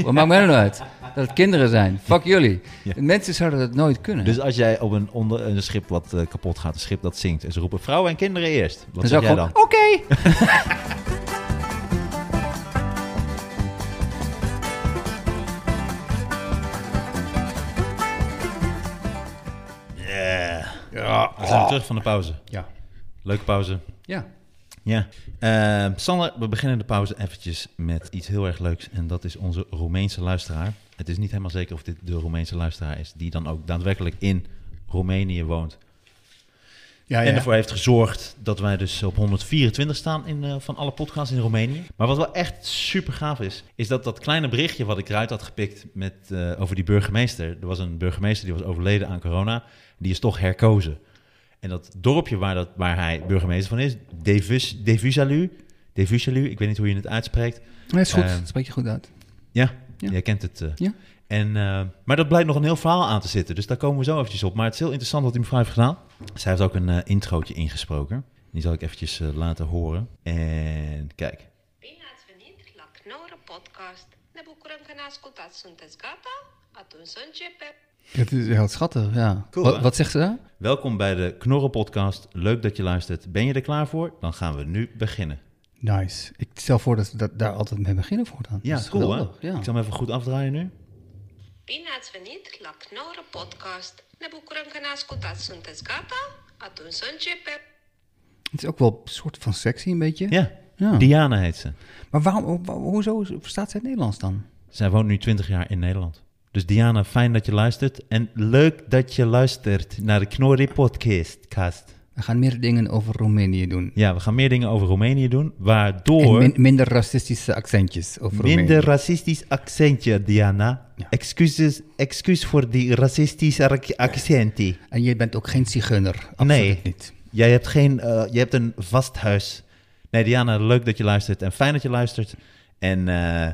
Wat maakt mij er nou uit? Dat het kinderen zijn. Fuck jullie. Mensen zouden dat nooit kunnen. Dus als jij op een, onder, een schip wat eh, kapot gaat, een schip dat zinkt, en ze roepen vrouwen en kinderen eerst. Wat dan zeg zou jij dan? oké. Ja. We zijn terug van de pauze. Ja. Leuke pauze. Ja. Ja. Eh, Sander, we beginnen de pauze eventjes met iets heel erg leuks. En dat is onze Roemeense luisteraar. Het is niet helemaal zeker of dit de Roemeense luisteraar is, die dan ook daadwerkelijk in Roemenië woont. Ja, En ervoor heeft gezorgd dat wij dus op 124 staan in, eh, van alle podcasts in Roemenië. Maar wat wel echt super gaaf is, is dat dat kleine berichtje wat ik eruit had gepikt met, eh, over die burgemeester. Er was een burgemeester die was overleden aan corona. Die is toch herkozen. En dat dorpje waar, dat, waar hij burgemeester van is, Devus, Devusalu, Devusalu, ik weet niet hoe je het uitspreekt. Nee, is goed. Ehm, dat spreek je goed uit. Ja, Ja. jij kent het. eh. Ja. En, eh, maar dat blijkt nog een heel verhaal aan te zitten. Dus daar komen we zo eventjes op. Maar het is heel interessant wat die mevrouw heeft gedaan. Zij heeft ook een eh, introotje ingesproken. Die zal ik eventjes laten horen. En kijk. Podcast. Ne bucurăm că ne ascultați. Sunteți gata? Atunci să începem. Het is heel schattig, ja. Cool, wat, wat zegt ze daar? Welkom bij de Knorren Podcast. Leuk dat je luistert. Ben je er klaar voor? Dan gaan we nu beginnen. Nice. Ik stel voor dat we dat, daar altijd mee beginnen voortaan. Ja, Dat is cool hè? geweldig, Ja. Ik zal hem even goed afdraaien nu. Bine ați venit la Knorr Podcast. Ne bucurăm că ne ascultați. Sunteți gata? Atunci să începem. Het is ook wel een soort van sexy, een beetje. Ja, Ja. Diana heet ze. Maar waarom, ho- ho- hoezo verstaat zij het Nederlands dan? Zij woont nu 20 jaar in Nederland. Dus Diana, fijn dat je luistert. En leuk dat je luistert naar de Knorri Podcast. We gaan meer dingen over Roemenië doen. Ja, we gaan meer dingen over Roemenië doen, waardoor... Min- minder racistische accentjes over Minder Roemenië. racistisch accentje, Diana. Ja. Excuses, excuus voor die racistische ac- accenten. En jij bent ook geen zigeuner. Absoluut Nee. niet. Jij hebt, geen, eh, je hebt een vast huis. Nee, Diana, leuk dat je luistert en fijn dat je luistert. En eh,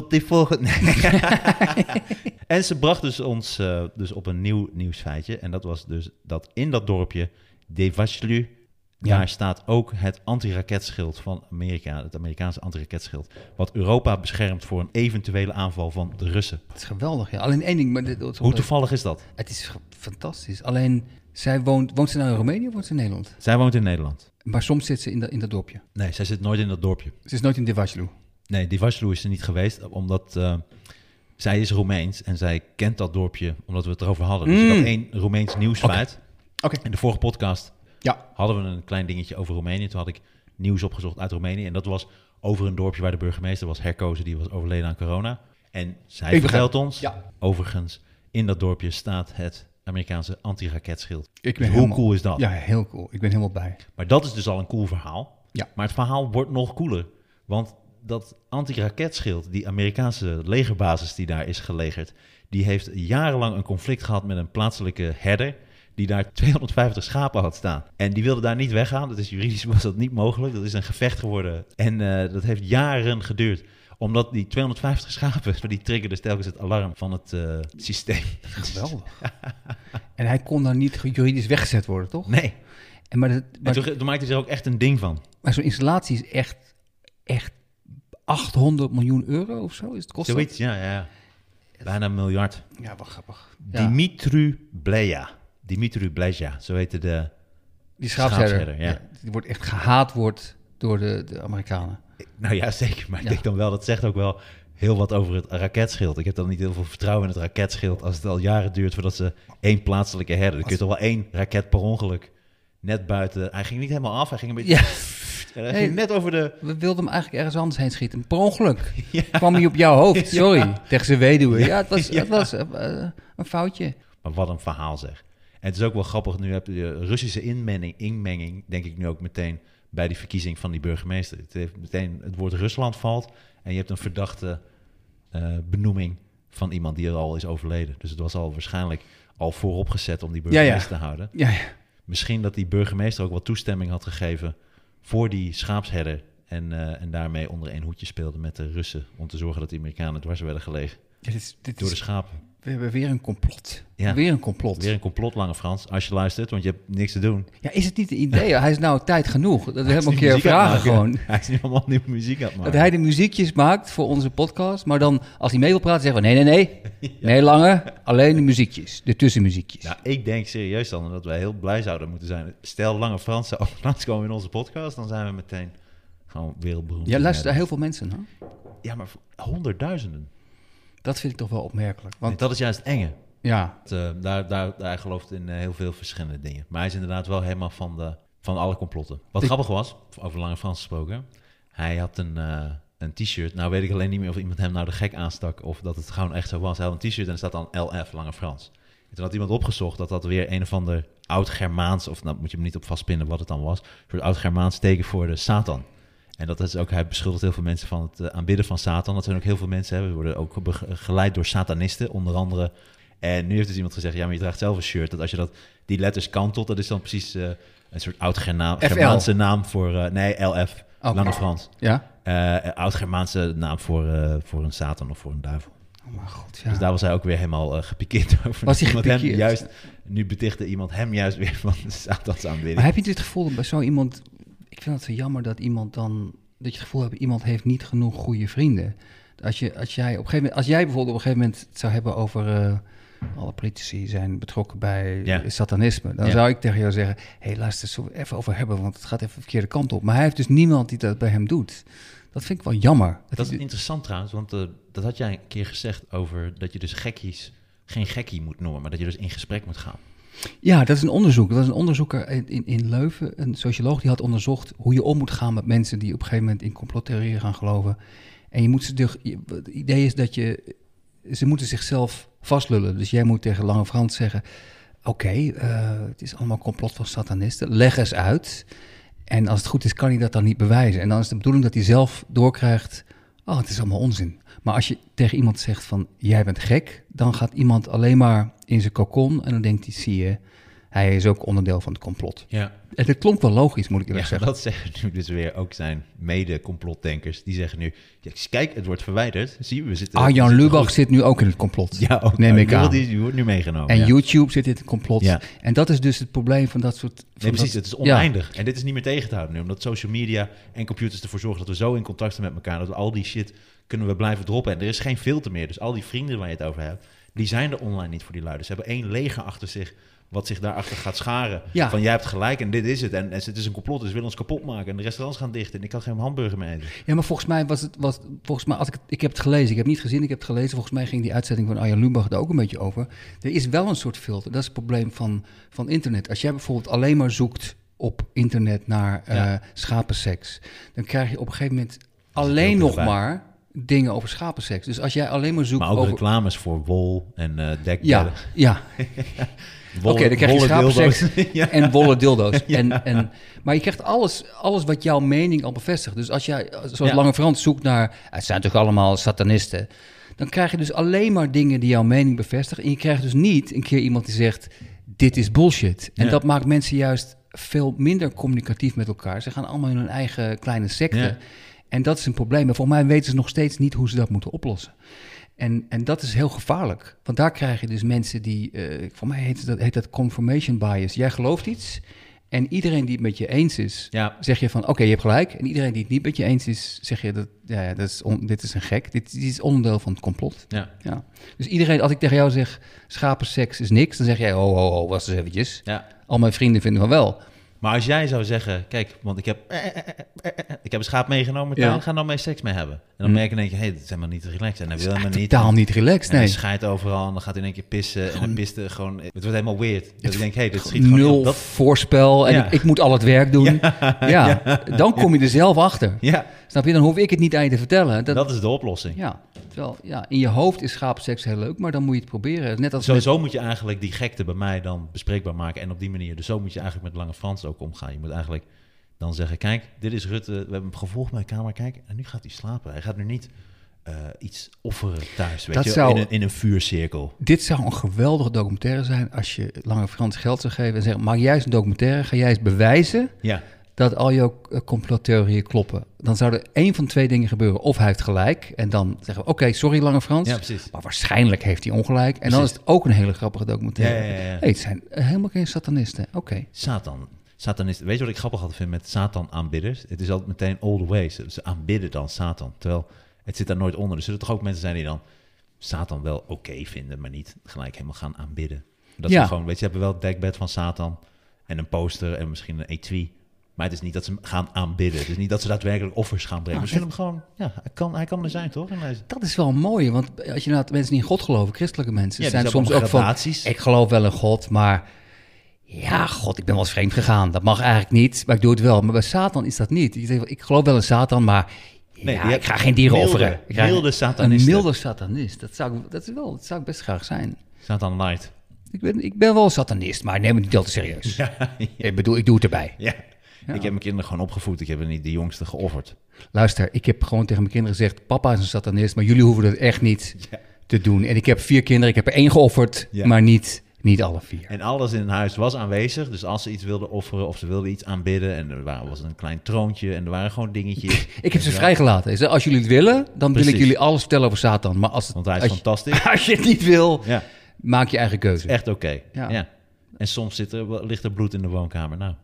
tot die volgende... en ze bracht dus ons eh, dus op een nieuw nieuwsfeitje. En dat was dus dat in dat dorpje Devaslu... Ja. Daar staat ook het antiraketschild van Amerika, het Amerikaanse antiraketschild, wat Europa beschermt voor een eventuele aanval van de Russen. Het is geweldig, ja. Alleen één ding, maar dit, Hoe toevallig is dat? het is fantastisch. Alleen, zij woont, woont ze nou in Roemenië of woont ze in Nederland? Zij woont in Nederland. Maar soms zit ze in, dat in dat dorpje. Nee, zij zit nooit in dat dorpje. Ze is nooit in Devaslu. Nee, die Vaslui is er niet geweest, omdat eh, zij is Roemeens en zij kent dat dorpje omdat we het erover hadden. Dus ik Mm. had één Roemeens nieuwsfeit. Oké. In de vorige podcast Ja. hadden we een klein dingetje over Roemenië. Toen had ik nieuws opgezocht uit Roemenië en dat was over een dorpje waar de burgemeester was herkozen. Die was overleden aan corona. En zij vertelt ons, Ja. overigens, in dat dorpje staat het Amerikaanse antiraketschild. Ik ben Dus hoe helemaal- cool is dat? Ja, heel cool. Ik ben helemaal bij. Maar dat is dus al een cool verhaal. Ja. Maar het verhaal wordt nog cooler. Want dat antiraketschild, die Amerikaanse legerbasis die daar is gelegerd, die heeft jarenlang een conflict gehad met een plaatselijke herder. Die daar 250 schapen had staan. En die wilde daar niet weggaan. Dat is juridisch was dat niet mogelijk. Dat is een gevecht geworden. En eh, dat heeft jaren geduurd. Omdat die 250 schapen, die triggerden telkens het alarm van het eh, systeem. Geweldig. en hij kon dan niet juridisch weggezet worden, toch? Nee. En maar dat, En maar, toen, toen maakte hij er ook echt een ding van. maar zo'n installatie is echt, echt 800 miljoen euro of zo. Is het kost? Zoiets, ja, ja. Bijna een miljard. Ja, wat grappig. Ja. Dimitru Bleja. Dimitru Bleja, zo heette de... Die schaapsherder, ja. Die wordt echt gehaat wordt door de, de Amerikanen. Nou ja, zeker. Maar ik denk dan wel, dat zegt ook wel heel wat over het raketschild. Ik heb dan niet heel veel vertrouwen in het raketschild als het al jaren duurt voordat ze één plaatselijke herder... Dan kun je toch wel één raket per ongeluk net buiten... Hij ging niet helemaal af, hij ging een beetje... Ja, Net over de... we wilden hem eigenlijk ergens anders heen schieten. Per ongeluk kwam hij op jouw hoofd. Sorry, tegen zijn weduwe. Ja, het was, het was eh, eh, een foutje. Maar wat een verhaal zeg. En het is ook wel grappig, nu heb je Russische inmenging, inmenging, denk ik nu ook meteen bij die verkiezing van die burgemeester. Het heeft meteen het woord Rusland valt en je hebt een verdachte eh, benoeming van iemand die er al is overleden. Dus het was al waarschijnlijk al vooropgezet om die Ja, burgemeester ja. te houden. Ja, ja. Misschien dat die burgemeester ook wat toestemming had gegeven voor die schaapsherder en, eh, en daarmee onder één hoedje speelde met de Russen om te zorgen dat de Amerikanen dwars werden gelegen Ja, dit is, dit door is de schapen. We hebben weer een complot. Ja. Weer een complot. Weer een complot, Lange Frans, als je luistert, want je hebt niks te doen. Ja, is het niet een idee? hij is nou tijd genoeg. Dat we hem een keer vragen gewoon. Hij is nu allemaal nieuwe muziek aan het maken. Dat hij de muziekjes maakt voor onze podcast. Maar dan, als hij mee wil praten, zeggen we... Nee, nee, nee. Nee, Lange. Alleen de muziekjes. De tussenmuziekjes. Ja, ik denk serieus dan dat wij heel blij zouden moeten zijn. Stel, Lange Frans zou langskomen in onze podcast, dan zijn we meteen gewoon wereldberoemd. Ja, luisteren heel veel mensen naar? Ja, maar honderdduizenden. Dat vind ik toch wel opmerkelijk. Want dat is juist het enge. ja, Het, eh, daar, daar, hij gelooft in eh, heel veel verschillende dingen. Maar hij is inderdaad wel helemaal van, de, van alle complotten. Wat Ik- grappig was, over Lange Frans gesproken. Hij had een, eh, een t-shirt. Nou weet ik alleen niet meer of iemand hem nou de gek aanstak... of dat het gewoon echt zo was. Hij had een t-shirt en er staat dan LF, Lange Frans. En toen had iemand opgezocht dat dat weer een of ander oud-Germaans... of nou moet je me niet op vastpinnen wat het dan was... een soort oud-Germaans teken voor de Satan. En dat is ook, hij beschuldigt heel veel mensen van het eh, aanbidden van Satan. Dat zijn ook heel veel mensen, hè. we worden ook begeleid door satanisten, onder andere. En nu heeft dus iemand gezegd, ja, maar je draagt zelf een shirt. Dat als je dat, die letters kantelt, dat is dan precies eh, een soort oud-Germaanse naam voor, eh, nee, LF, Oké. Lange Frans. ja. Eh oud-Germaanse naam voor, voor een Satan of voor een duivel. Oh mijn god, ja. Dus daar was hij ook weer helemaal eh, gepikeerd over. Was hij Iemand hem gepikeerd? juist, nu betichtte iemand hem juist weer van de Satans aanbidding. Maar heb je dit gevoel dat bij zo iemand... Ik vind het zo jammer dat iemand dan... Dat je het gevoel hebt, iemand heeft niet genoeg goede vrienden. Als, je, als, jij, op een gegeven moment, als jij bijvoorbeeld op een gegeven moment het zou hebben over... eh, alle politici zijn betrokken bij Ja. satanisme. Dan Ja. zou ik tegen jou zeggen... hé, hey, we het even over hebben... want het gaat even de verkeerde kant op. Maar hij heeft dus niemand die dat bij hem doet. Dat vind ik wel jammer. Dat is interessant trouwens, want eh, dat had jij een keer gezegd over dat je dus gekkies geen gekkie moet noemen, maar dat je dus in gesprek moet gaan. Ja, dat is een onderzoek. Dat was een onderzoeker in, in, Leuven, een socioloog, die had onderzocht hoe je om moet gaan met mensen die op een gegeven moment in complottheorieën gaan geloven. En je moet ze, je- het idee is dat je, ze moeten zichzelf vastlullen. Dus jij moet tegen Lange Frans zeggen, oké, eh, het is allemaal complot van satanisten, leg eens uit. En als het goed is, kan hij dat dan niet bewijzen. En dan is de bedoeling dat hij zelf doorkrijgt, oh, het is allemaal onzin. Maar als je tegen iemand zegt van, jij bent gek, dan gaat iemand alleen maar in zijn kokon en dan denkt hij, zie je, hij is ook onderdeel van het complot. Ja, En dat klonk wel logisch, moet ik eerlijk ja zeggen. dat zeggen nu dus weer ook zijn mede-complotdenkers. Die zeggen nu, kijk, het wordt verwijderd. Zie je, we zitten... Arjan zitten Lubach zit nu ook in het complot. Ja, ook. neem ik die wordt- aan. Die, die wordt nu meegenomen. En ja. YouTube zit in het complot. Ja. En dat is dus het probleem van dat soort... Van Nee, precies. dat- Het is Ja. oneindig. En dit is niet meer tegen te houden nu. Omdat social media en computers ervoor zorgen dat we zo in contact zijn met elkaar. Dat we al die shit kunnen we blijven droppen. En er is geen filter meer. Dus al die vrienden waar je het over hebt, die zijn er online niet voor die luiders. Ze hebben één leger achter zich wat zich daarachter gaat scharen. Ja. Van jij hebt gelijk en dit is het. En, en het is een complot, dus ze willen ons kapot maken. En de restaurants gaan dicht en ik kan geen hamburger meer eten. Ja, maar volgens mij was het... Was, volgens mij, als ik, ik heb het gelezen, ik heb niet gezien, ik heb het gelezen. Volgens mij ging die uitzending van Arjan Lubach er ook een beetje over. Er is wel een soort filter. Dat is het probleem van, van internet. Als jij bijvoorbeeld alleen maar zoekt op internet naar eh, schapenseks... dan krijg je op een gegeven moment alleen nog maar dingen over schapenseks. Dus als jij alleen maar zoekt Maar ook over... reclames voor wol en dekbedden. Ja, ja. Oké, dan krijg je schapenseks ja. en wollen dildo's. En, en, maar je krijgt alles, alles wat jouw mening al bevestigt. Dus als jij, zoals. Lange Frans, zoekt naar... Het zijn toch allemaal satanisten? Dan krijg je dus alleen maar dingen die jouw mening bevestigen. En je krijgt dus niet een keer iemand die zegt... Dit is bullshit. En dat maakt mensen juist veel minder communicatief met elkaar. Ze gaan allemaal in hun eigen kleine secte. En dat is een probleem. En voor mij weten ze nog steeds niet hoe ze dat moeten oplossen. En, en dat is heel gevaarlijk. Want daar krijg je dus mensen die, eh, voor mij heet dat, heet dat confirmation bias. Jij gelooft iets en iedereen die het met je eens is, Ja. zeg je van oké, je hebt gelijk. En iedereen die het niet met je eens is, zeg je dat, ja, ja, dat is on- dit is een gek. Dit, dit is onderdeel van het complot. Ja. Ja. Dus iedereen, als ik tegen jou zeg schapenseks is niks, dan zeg jij oh, oh, oh, wacht eens eventjes. ja. Al mijn vrienden vinden van wel. Maar als jij zou zeggen, kijk, want ik heb, ik heb een schaap meegenomen, Ja. Ga dan mee seks mee hebben. En dan Hm. merk je in één keer, hé, dat is helemaal niet relaxed. En hij wil helemaal niet. Totaal niet relaxed, En hij nee. overal en dan gaat hij in één keer pissen. En dan pist er gewoon, het wordt helemaal weird. Dat ik denk, hé, dit schiet gewoon Nul op. Dat, voorspel en Ja. ik, ik moet al het werk doen. Ja, dan kom je er zelf achter. ja, Snap je? Dan hoef ik het niet aan je te vertellen. Dat, dat is de oplossing. Ja, terwijl, ja, in je hoofd is schapenseks heel leuk, maar dan moet je het proberen. Net als Zo, met- moet je eigenlijk die gekte bij mij dan bespreekbaar maken. En op die manier, dus zo moet je eigenlijk met Lange Frans ook omgaan. Je moet eigenlijk dan zeggen, kijk, dit is Rutte. We hebben hem gevolgd bij de kamer, kijk. En nu gaat hij slapen. Hij gaat nu niet eh, iets offeren thuis, weet Dat je, zou- in, een, in een vuurcirkel. Dit zou een geweldige documentaire zijn als je Lange Frans geld zou geven en zeggen, maak jij eens een documentaire, ga jij eens bewijzen Ja, dat al jouw eh, complottheorieën kloppen, dan zou er één van twee dingen gebeuren. Of hij heeft gelijk en dan zeggen we, oké, sorry Lange Frans. Ja, precies. Maar waarschijnlijk heeft hij ongelijk. En dan is het ook een hele grappige documentaire. Ja, ja. Hey, het zijn helemaal geen satanisten. Oké. Satan. Satanist. Weet je wat ik grappig altijd vind met Satan-aanbidders? Het is altijd meteen all the way. Ze, aanbidden dan Satan. Terwijl het zit daar nooit onder. Er zullen toch ook mensen zijn die dan Satan wel oké vinden, maar niet gelijk helemaal gaan aanbidden. Dat ze gewoon, weet je, hebben wel het dekbed van Satan en een poster en misschien een etui. Maar het is niet dat ze hem gaan aanbidden. Het is niet dat ze daadwerkelijk offers gaan brengen. Nou, ze vinden hem gewoon, ja, hij kan, hij kan er zijn, toch? Hij- Dat is wel mooi, want als je nou mensen die in God geloven, christelijke mensen, Ja, zijn soms ook van, ik geloof wel in God, maar ja, God, ik ben wel eens vreemd gegaan. Dat mag eigenlijk niet, maar ik doe het wel. Maar bij Satan is dat niet. Je zegt, ik geloof wel in Satan, maar Nee, ja, ik ga geen dieren milde- offeren. Ik milde Een satanisten. milde satanist, dat zou, ik- dat, is wel, dat zou ik best graag zijn. Satan light. Ik ben, ik ben wel een satanist, maar neem het niet al te serieus. Ik bedoel, ik doe het erbij. Ja. Ja. Ik heb mijn kinderen gewoon opgevoed. Ik heb er niet de jongste geofferd. Luister, ik heb gewoon tegen mijn kinderen gezegd: Papa is een satanist, maar jullie hoeven dat echt niet Ja. te doen. En ik heb vier kinderen, ik heb er één geofferd, Ja. maar niet, niet alle vier. En alles in huis was aanwezig. Dus als ze iets wilden offeren of ze wilden iets aanbidden... en er wa- was een klein troontje en er waren gewoon dingetjes. Ik heb ze vrijgelaten. Als jullie het willen, dan wil ik jullie alles vertellen over Satan. Maar als, het, Want hij is als, je, fantastisch. als je het niet wil, maak je eigen keuze. echt oké. Ja. Ja. En soms zit er, ligt er bloed in de woonkamer. Nou,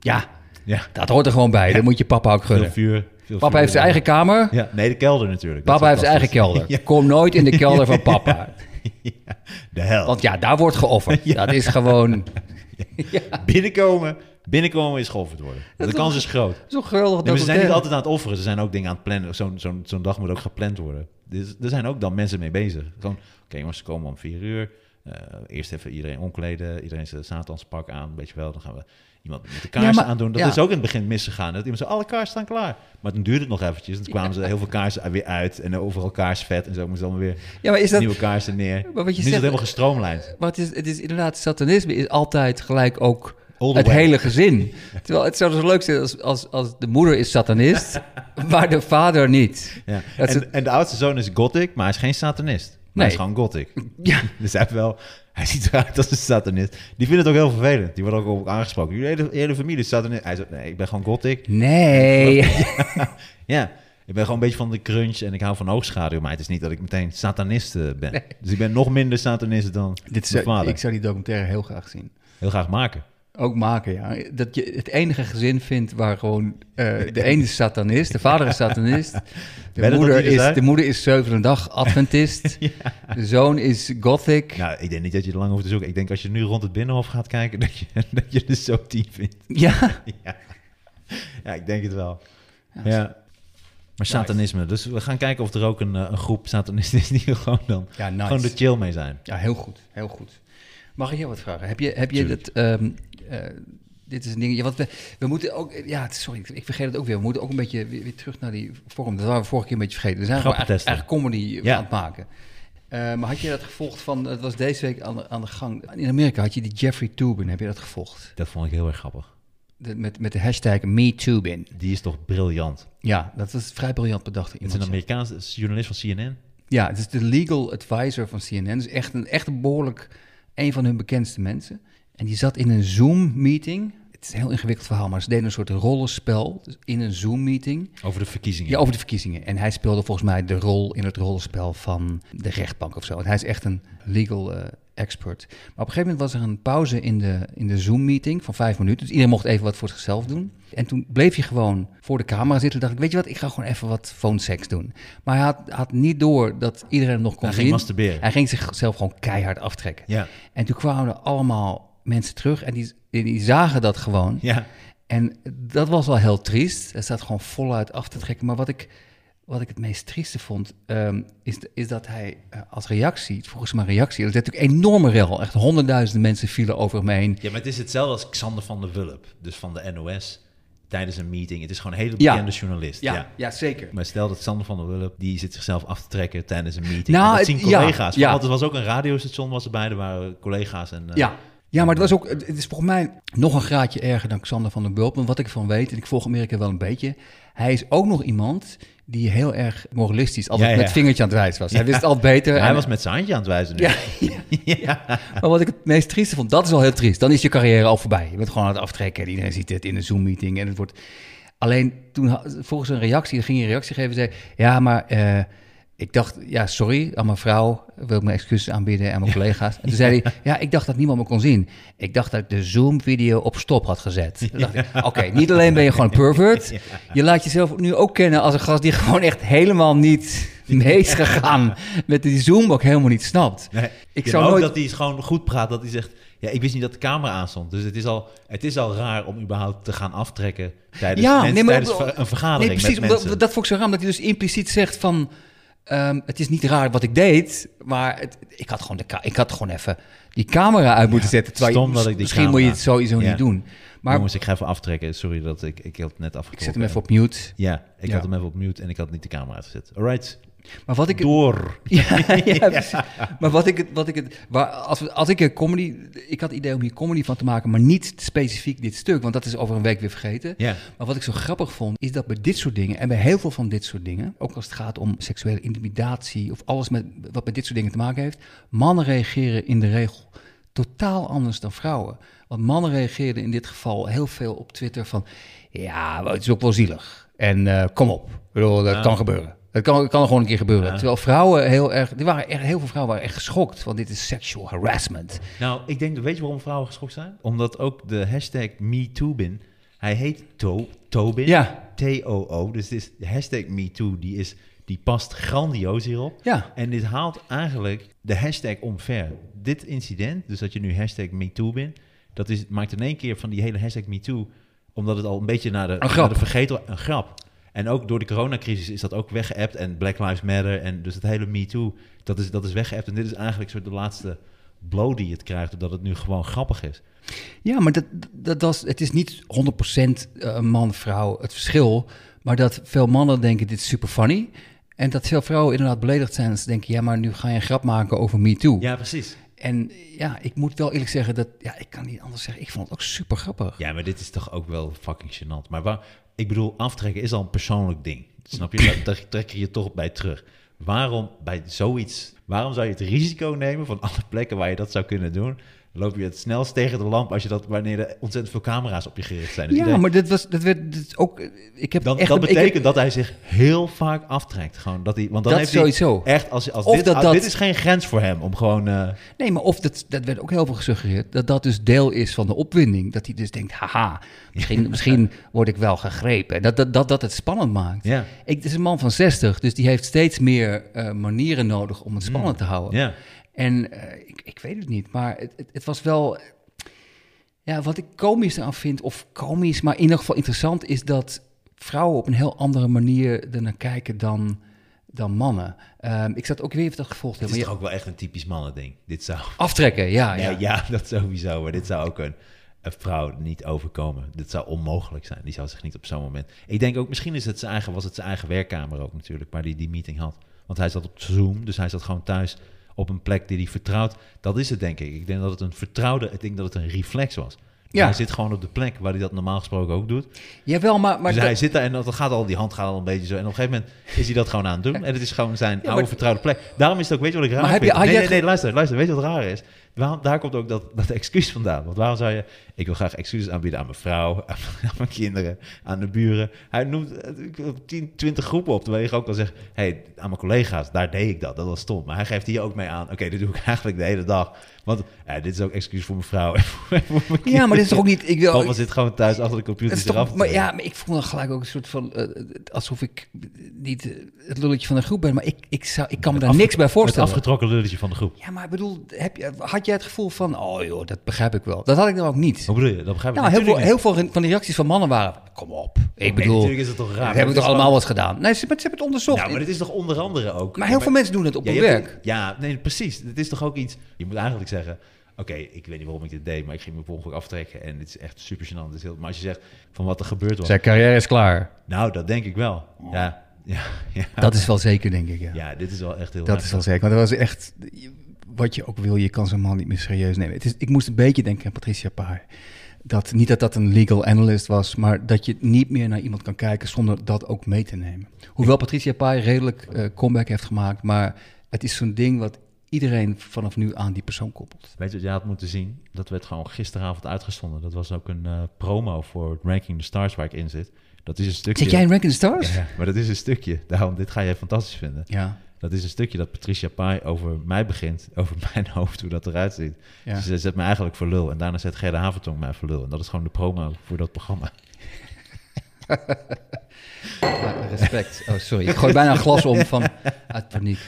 Ja, ja. dat hoort er gewoon bij. Dat moet je papa ook Veel gunnen. vuur. Veel Papa vuur. heeft zijn eigen kamer. Ja, nee, de kelder natuurlijk. Papa heeft zijn eigen kelder. Kom nooit in de kelder van papa. De hel. Want ja, daar wordt geofferd. Dat is gewoon... Binnenkomen, binnenkomen is geofferd worden. De kans is groot. Zo geweldig. Nee, maar ze zijn niet altijd aan het offeren. Ze zijn ook dingen aan het plannen. Zo'n zo'n zo'n dag moet ook gepland worden. Dus er zijn ook dan mensen mee bezig. Gewoon, oké jongens, ze komen om vier uur. Eh, eerst even iedereen omkleden. Iedereen zijn satanspak aan. Weet je wel, dan gaan we iemand met de kaarsen maar- aandoen. Dat ja. is ook in het begin misgegaan. Dat iemand zei, alle kaarsen staan klaar. Maar toen duurde het nog eventjes. En toen kwamen ze heel veel kaarsen weer uit. En overal kaarsvet. En zo moesten dan weer Ja, maar is dat... nieuwe kaarsen neer. Maar wat je nu is het zegt- helemaal gestroomlijnd. Maar het is, het is inderdaad, satanisme is altijd gelijk ook het way. hele gezin. Terwijl het zou zo leuk zijn als, als, als de moeder is satanist, maar de vader niet. En, en de oudste zoon is gothic, maar hij is geen satanist. Maar Nee. hij is gewoon gothic. Ja, Dus hij, wel, hij ziet eruit als een satanist. Die vinden het ook heel vervelend. Die worden ook op aangesproken. Jullie hele, hele familie is satanist. Hij zegt, nee, ik ben gewoon gothic. nee. Ja, ik ben gewoon een beetje van de crunch en ik hou van hoogschaduw. Maar het is niet dat ik meteen satanist eh, ben. Dus ik ben nog minder satanist dan Dit zou, vader. ik zou die documentaire heel graag zien. Heel graag maken. Ook maken, ja. Dat je het enige gezin vindt waar gewoon... eh, de ene is satanist, de vader is satanist. De, moeder er is, de moeder is zevende dag Adventist. De zoon is gothic. Nou, ik denk niet dat je er lang hoeft te zoeken. Ik denk als je nu rond het Binnenhof gaat kijken, dat je, dat je er zo tien vindt. Ja. Ja, ja ik denk het wel. Ja. Maar satanisme. Dus we gaan kijken of er ook een, eh, een groep satanisten is die gewoon dan nice. gewoon er chill mee zijn. Ja, heel goed, heel goed. Mag ik je wat vragen? Heb je, heb je dat... ehm, eh, dit is een ding... Ja, want we, we moeten ook... Ja, het- sorry, ik vergeet het ook weer. We moeten ook een beetje weer, weer terug naar die vorm. Dat waren we vorige keer een beetje vergeten. We zijn gewoon eigenlijk, Grappentesten. eigenlijk comedy Ja. aan het maken. Eh, maar had je dat gevolgd van... Het was deze week aan de, aan de gang. In Amerika had je die Jeffrey Tubin. Heb je dat gevolgd? Dat vond ik heel erg grappig. De- met, met de hashtag MeTubin. Die is toch briljant. Ja, dat was vrij briljant bedacht. Het is een. Amerikaanse journalist van CNN. Ja, het is de legal advisor van CNN. Dus echt een, echt een behoorlijk een van hun bekendste mensen. En die zat in een Zoom-meeting. Het is een heel ingewikkeld verhaal, maar ze deden een soort rollenspel in een Zoom-meeting. Over de verkiezingen. Ja, over de verkiezingen. En hij speelde volgens mij de rol in het rollenspel van de rechtbank of zo. En hij is echt een legal eh, expert. Maar op een gegeven moment was er een pauze in de, in de Zoom-meeting van vijf minuten. Dus iedereen mocht even wat voor zichzelf doen. En toen bleef je gewoon voor de camera zitten. dacht ik, weet je wat, ik ga gewoon even wat phone-sex doen. Maar hij had, had niet door dat iedereen hem nog kon Hij zien. ging masturberen. Hij ging zichzelf gewoon keihard aftrekken. Ja. En toen kwamen er allemaal mensen terug en die, die zagen dat gewoon. Ja. En dat was wel heel triest. Hij staat gewoon voluit af te trekken. Maar wat ik, wat ik het meest trieste vond, ehm, is, is dat hij eh, als reactie, volgens mijn reactie, dat is natuurlijk een enorme rel. Echt honderdduizenden mensen vielen over hem heen. ja, maar het is hetzelfde als Xander van der Wulp. Dus van de NOS. Tijdens een meeting. Het is gewoon een hele Ja. bekende journalist. Ja, Ja. ja, zeker. Maar stel dat Sander van der Wulp, die zit zichzelf af te trekken tijdens een meeting. Nou, En dat het- zien collega's. ja. Want er was ook een radiostation was erbij, er waren collega's. En, eh, Ja. Ja, maar het was ook, het is volgens mij nog een graadje erger dan Xander van der Bulp. Want wat ik van weet, en ik volg Amerika wel een beetje, hij is ook nog iemand die heel erg moralistisch, altijd Ja, ja. met vingertje aan het wijzen was. Hij wist het altijd beter. Hij En- was met zijn handje aan het wijzen nu. Ja. Maar wat ik het meest trieste vond, dat is al heel triest. Dan is je carrière al voorbij. Je bent gewoon aan het aftrekken. en Iedereen ziet het in een Zoom-meeting. En het wordt... Alleen toen, volgens een reactie, ging je een reactie geven en zei... Ja, maar eh, ik dacht, ja, sorry aan mijn vrouw. Wil ik mijn excuses aanbieden aan mijn collega's. En toen zei hij, ja, ik dacht dat niemand me kon zien. Ik dacht dat ik de Zoom-video op stop had gezet. Oké, niet alleen ben je gewoon een pervert. Je laat jezelf nu ook kennen als een gast die gewoon echt helemaal niet mee is gegaan. Met die Zoom ook helemaal niet snapt. Nee. Ik zou ook nooit... dat hij is gewoon goed praat. Dat hij zegt, ja, ik wist niet dat de camera aanstond. Dus het is al, het is al raar om überhaupt te gaan aftrekken tijdens, Ja, mensen, nee, maar tijdens een vergadering Nee, precies. met mensen. dat vond ik zo raar, dat hij dus impliciet zegt van... ehm, het is niet raar wat ik deed, maar het, ik, had gewoon de ik had gewoon even die camera uit moeten zetten. Terwijl je- stom dat ik die misschien moet je het sowieso Ja. niet doen. Maar Jongens, ik ga even aftrekken. Sorry dat ik, ik had het net afgetrokken. ik zet hem even op mute. Ja, ik Ja. had hem even op mute en ik had niet de camera uitgezet. Alright, Maar wat ik... door. Ja, ja, precies. Maar wat ik wat ik het, waar, als, als ik een comedy, ik had het idee om hier comedy van te maken, maar niet specifiek dit stuk, want dat is over een week weer vergeten. Ja, Maar wat ik zo grappig vond, is dat bij dit soort dingen, en bij heel veel van dit soort dingen, ook als het gaat om seksuele intimidatie of alles met, wat met dit soort dingen te maken heeft, mannen reageren in de regel totaal anders dan vrouwen. Want mannen reageerden in dit geval heel veel op Twitter van, ja, het is ook wel zielig. En eh, kom op, ik bedoel, dat Ja. kan gebeuren. Het kan, kan gewoon een keer gebeuren. Ja. Terwijl vrouwen heel erg, die waren echt, heel veel vrouwen waren echt geschokt, want dit is sexual harassment. nou, ik denk, weet je waarom vrouwen geschokt zijn? Omdat ook de hashtag MeTooBin, hij heet to, Tobin, Ja. T-O-O. Dus dit is, de hashtag MeToo, die, is, die past grandioos hierop. Ja, En dit haalt eigenlijk de hashtag omver. Dit incident, dus dat je nu hashtag MeToo bent, dat is, maakt in één keer van die hele hashtag MeToo, omdat het al een beetje naar de, naar de vergeten, een grap. En ook door de coronacrisis is dat ook weggeëpt en Black Lives Matter en dus het hele MeToo, dat is, dat is weggeëpt. En dit is eigenlijk soort de laatste blow die het krijgt, doordat het nu gewoon grappig is. Ja, maar dat, dat, dat is, het is niet 100% eh, man-vrouw het verschil. Maar dat veel mannen denken, dit is super funny. En dat veel vrouwen inderdaad beledigd zijn. En ze denken, ja, maar nu ga je een grap maken over Me Too. Ja, precies. En ja, ik moet wel eerlijk zeggen dat... Ja, ik kan niet anders zeggen. Ik vond het ook super grappig. Ja, maar dit is toch ook wel fucking gênant. Maar waar, ik bedoel, aftrekken is al een persoonlijk ding. Snap je? Daar, trek je je toch bij terug. Waarom bij zoiets, waarom zou je het risico nemen van alle plekken waar je dat zou kunnen doen? Loop je het snelst tegen de lamp als je dat, wanneer er ontzettend veel camera's op je gericht zijn. Dus ja, maar dit was, dat werd dit ook... Ik heb dan, echt... dat heb- betekent dat hij zich heel vaak aftrekt. Gewoon dat hij, want dan Dat heeft sowieso. hij echt, als, als Of dit, dat als- dat- dit is geen grens voor hem om gewoon... eh, Nee, maar of dat, dat werd ook heel veel gesuggereerd, dat dat dus deel is van de opwinding. Dat hij dus denkt, haha, misschien, misschien word ik wel gegrepen. En dat, dat, dat, dat het spannend maakt. ja, Ik, het is een man van 60, dus die heeft steeds meer eh, manieren nodig om het spannend te houden. ja. En eh, ik, ik weet het niet, maar het, het, het was wel... Ja, wat ik komisch eraan vind, of komisch, maar in ieder geval interessant... is dat vrouwen op een heel andere manier ernaar kijken dan, dan mannen. Ehm, ik zat ook weer even dat gevolgd Het hebben. is maar toch ook wel echt een typisch mannending. Dit zou... Aftrekken, ja. Ja, ja. ja, dat sowieso. Maar dit zou ook een, een vrouw niet overkomen. Dit zou onmogelijk zijn. Die zou zich niet op zo'n moment... Ik denk ook, misschien is het zijn eigen, was het zijn eigen werkkamer ook natuurlijk... waar hij die meeting had. Want hij zat op Zoom, dus hij zat gewoon thuis op een plek die hij vertrouwt. Dat is het, denk ik. Ik denk dat het een vertrouwde... Ik denk dat het een reflex was. Ja. Hij zit gewoon op de plek waar hij dat normaal gesproken ook doet. Jawel, maar... maar dus dat- hij zit daar en dan gaat al, die hand gaat al een beetje zo. En op een gegeven moment is hij dat gewoon aan het doen. En het is gewoon zijn oude vertrouwde plek. Daarom is het ook, weet je wat ik raar Maar heb je- vind? nee, jij nee, het nee, luister, luister. Weet je wat raar is? Waarom, daar komt ook dat, dat excuus vandaan. Want waarom zou je... Ik wil graag excuses aanbieden aan mijn vrouw, aan, aan mijn kinderen, aan de buren. Hij noemt eh, 10, 20 groepen op. Terwijl je ook al zegt, hey, aan mijn collega's, daar deed ik dat. Dat was stom. Maar hij geeft hier ook mee aan. Oké, dit doe ik eigenlijk de hele dag. Want eh, dit is ook excuus voor mijn vrouw en voor, en voor mijn Ja, maar dit is toch ook niet... Ik wil, Papa zit gewoon thuis achter de computer Het is af toch, maar ja, maar ik voel dan gelijk ook een soort van... eh, alsof ik niet eh, het lulletje van de groep ben. Maar ik, ik, zou, ik kan me daar Afge- niks bij Het voorstellen. afgetrokken lulletje van de groep. Ja, maar ik bedoel, heb je, had jij het gevoel van... Oh joh, dat begrijp ik wel. Dat had ik dan ook niet. Hoe bedoel je? Dat begrijp ik Nou, heel veel, heel veel van die reacties van mannen waren... Kom op. Ik Nee, bedoel, natuurlijk is het toch raar. we hebben het toch allemaal wat gedaan? Nee, ze, maar ze hebben het onderzocht. Ja, maar dit is toch onder andere ook... maar heel veel mensen doen het op Ja, hun werk. Ja, nee, precies. Het is toch ook iets... Je moet eigenlijk zeggen... Oké, ik weet niet waarom ik dit deed, maar ik ging me per ongeluk aftrekken. En het is echt super gênant. Het is heel, maar als je zegt van wat er gebeurd was... Zijn carrière is klaar. Nou, dat denk ik wel. Ja, ja, ja. Dat is wel zeker, denk ik. Ja. Ja, dit is wel echt heel Dat erg. is wel zeker. Want dat was echt... wat je ook wil, je kan zo'n man niet meer serieus nemen. Het is, ik moest een beetje denken aan Patricia Pai. Dat, niet dat dat een legal analyst was, maar dat je niet meer naar iemand kan kijken zonder dat ook mee te nemen. Hoewel Patricia Pai redelijk eh, comeback heeft gemaakt, maar het is zo'n ding wat iedereen vanaf nu aan die persoon koppelt. Weet je wat je had moeten zien? Dat werd gewoon gisteravond uitgezonden. Dat was ook een eh, promo voor Ranking the Stars waar ik in zit. Dat is een stukje... Zit jij in Ranking the Stars? Ja, maar dat is een stukje. Daarom, dit ga je fantastisch vinden. Ja. Dat is een stukje dat Patricia Pai over mij begint, over mijn hoofd, hoe dat eruit ziet. Ja. Dus ze zet me eigenlijk voor lul. En daarna zet Gerda Havertong mij voor lul. En dat is gewoon de promo voor dat programma. Ja, respect. Oh, sorry. Ik gooi bijna een glas om van uit paniek.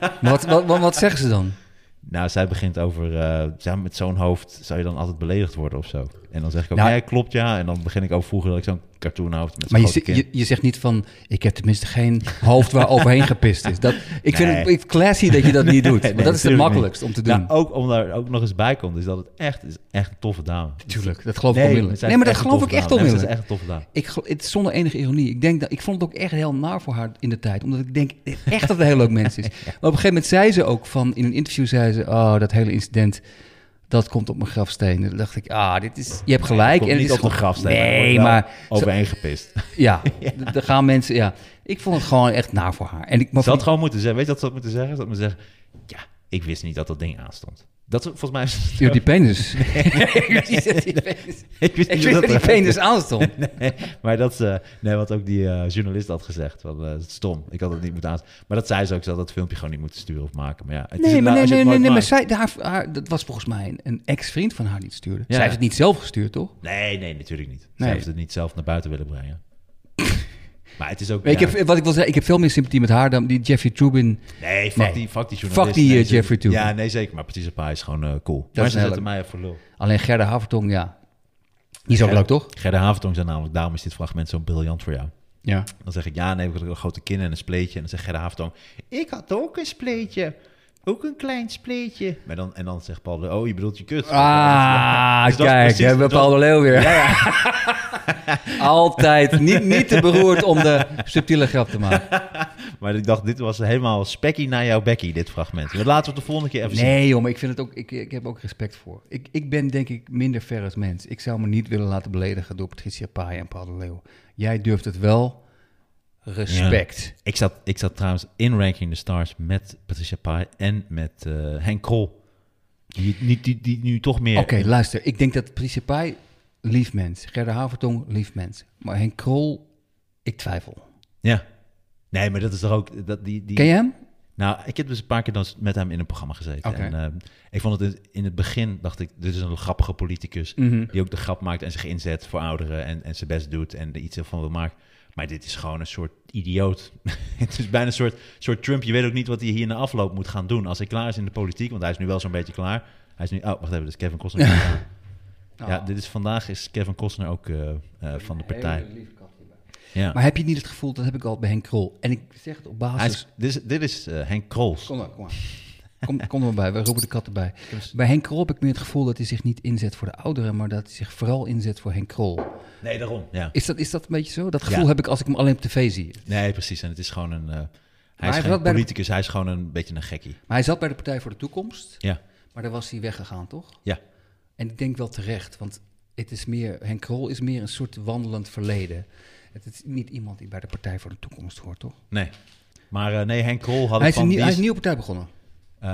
Maar wat, wat, wat, wat zeggen ze dan? Nou, zij begint over, eh, ja, met zo'n hoofd zou je dan altijd beledigd worden of zo. En dan zeg ik ook, Nou- ja, klopt ja. En dan begin ik over vroeger dat ik zo'n cartoonhoofd met Maar je, je, je zegt niet van, ik heb tenminste geen hoofd waar overheen gepist is. Dat, ik vind Nee. het ik classy dat je dat niet doet. Nee, maar dat is het makkelijkst om te doen. Nou, ook om daar ook nog eens bij komt, is dat het echt, is echt een toffe dame. Tuurlijk, dat geloof ik onmiddellijk. Nee, maar dat geloof ik echt. Nee, ze is onmiddellijk. echt een toffe dame. Ik, het is zonder enige ironie. Ik, denk dat, ik vond het ook echt heel naar voor haar in de tijd. Omdat ik denk echt dat het een heel leuk mens is. Maar op een gegeven moment zei ze ook van... In een interview zei ze... Oh, dat hele incident... Dat komt op mijn grafsteen. Toen dacht ik... Ah, dit is... Je hebt gelijk. Komt en niet op gewoon- grafsteen. Nee, maar... Overheen gepist. Ja, er gaan mensen... Ja, ik vond het gewoon echt naar voor haar. En ik, maar Ze had gewoon moeten zeggen, weet je wat ze had moeten zeggen? Ze had moeten zeggen, ja, ik wist niet dat dat ding aanstond. Dat volgens mij is Ja, die penis. ik wist niet dat die penis, ik wist ik niet wist dat die dat penis aanstond. Nee, maar dat ze, nee, wat ook die eh, journalist had gezegd, van, eh, is stom, ik had het niet moeten aan. Maar dat zei ze ook, ze had dat filmpje gewoon niet moeten sturen of maken. Maar ja, het is Nee, maar, nou, nee, als je nee, het nee, maar zij, haar, haar, dat was volgens mij een, een ex-vriend van haar die het stuurde. Ja. Zij heeft het niet zelf gestuurd, toch? Nee, nee, natuurlijk niet. Nee. Ze heeft het niet zelf naar buiten willen brengen. Maar het is ook... Ik ja, heb, wat ik wil zeggen, ik heb veel meer sympathie met haar dan die Jeffrey Trubin. Nee, fuck, Nee. Die, fuck die journalist. Fuck die, Nee, eh, Jeffrey Tubin. Ja, nee, zeker. Maar Patricia Pai is gewoon eh, cool. is maar ze zetten mij voor lul. Alleen Gerda Havertong, ja. Die is ook leuk, toch? Gerda Havertong zei namelijk, daarom is dit fragment zo briljant voor jou. Ja. Dan zeg ik, ja, nee, ik heb een grote kin en een spleetje. En dan zegt Gerda Havertong, ik had ook een spleetje. Ook een klein spleetje. Maar dan, en dan zegt Paul, de, oh, je bedoelt je kut. Ah, Dus kijk, hebben we dat- Paul de Leeuw weer. Altijd niet, niet te beroerd om de subtiele grap te maken. Maar ik dacht, dit was helemaal spekkie naar jouw bekkie, dit fragment. Maar laten we het de volgende keer even zien. Nee, joh, maar ik, vind het ook, ik, ik heb ook respect voor. Ik, ik ben denk ik minder ver als mens. Ik zou me niet willen laten beledigen door Patricia Pai en Paul de Leeuw. Jij durft het wel. Respect. Ik zat, ik zat trouwens in Ranking the Stars met Patricia Pai en met eh, Henk Krol. Die, die, die, die nu toch meer... Oké, luister. Ik denk dat Patricia Pai, lief mens. Gerda Havertong, lief mens. Maar Henk Krol, ik twijfel. Ja. Nee, maar dat is toch ook... Dat, die, die, Ken je hem? Nou, ik heb dus een paar keer dan met hem in een programma gezeten. En eh, ik vond het in- in het begin, dacht ik, dit is een grappige politicus. Mhm. Die ook de grap maakt en zich inzet voor ouderen en, en zijn best doet en er iets van wil maken. Maar dit is gewoon een soort idioot. het is bijna een soort, soort Trump. Je weet ook niet wat hij hier na afloop moet gaan doen. Als hij klaar is in de politiek, want hij is nu wel zo'n beetje klaar. Hij is nu, oh, wacht even, dit is Kevin Costner. Ja, dit is, vandaag is Kevin Costner ook eh, eh, van de partij. Ja. Maar heb je niet het gevoel, dat heb ik al bij Henk Krol. En ik zeg het op basis... is, dit is, dit is eh, Henk Krols. Kom maar, kom maar. Kom, kom er bij, we roepen de kat erbij. Bij Henk Krol heb ik meer het gevoel dat hij zich niet inzet voor de ouderen, maar dat hij zich vooral inzet voor Henk Krol. Nee, daarom. Ja. Is dat, is dat een beetje zo? Dat gevoel Ja. heb ik als ik hem alleen op tv zie. Nee, precies. En het is gewoon een... eh, hij is geen de- politicus, hij is gewoon een beetje een gekkie. Maar hij zat bij de Partij voor de Toekomst, Ja, maar daar was hij weggegaan, toch? ja. En ik denk wel terecht, want het is meer, Henk Krol is meer een soort wandelend verleden. Het is niet iemand die bij de Partij voor de Toekomst hoort, toch? Nee. Maar eh, nee, Henk Krol had Hij ik is, een die hij is is- een nieuwe partij begonnen. Eh,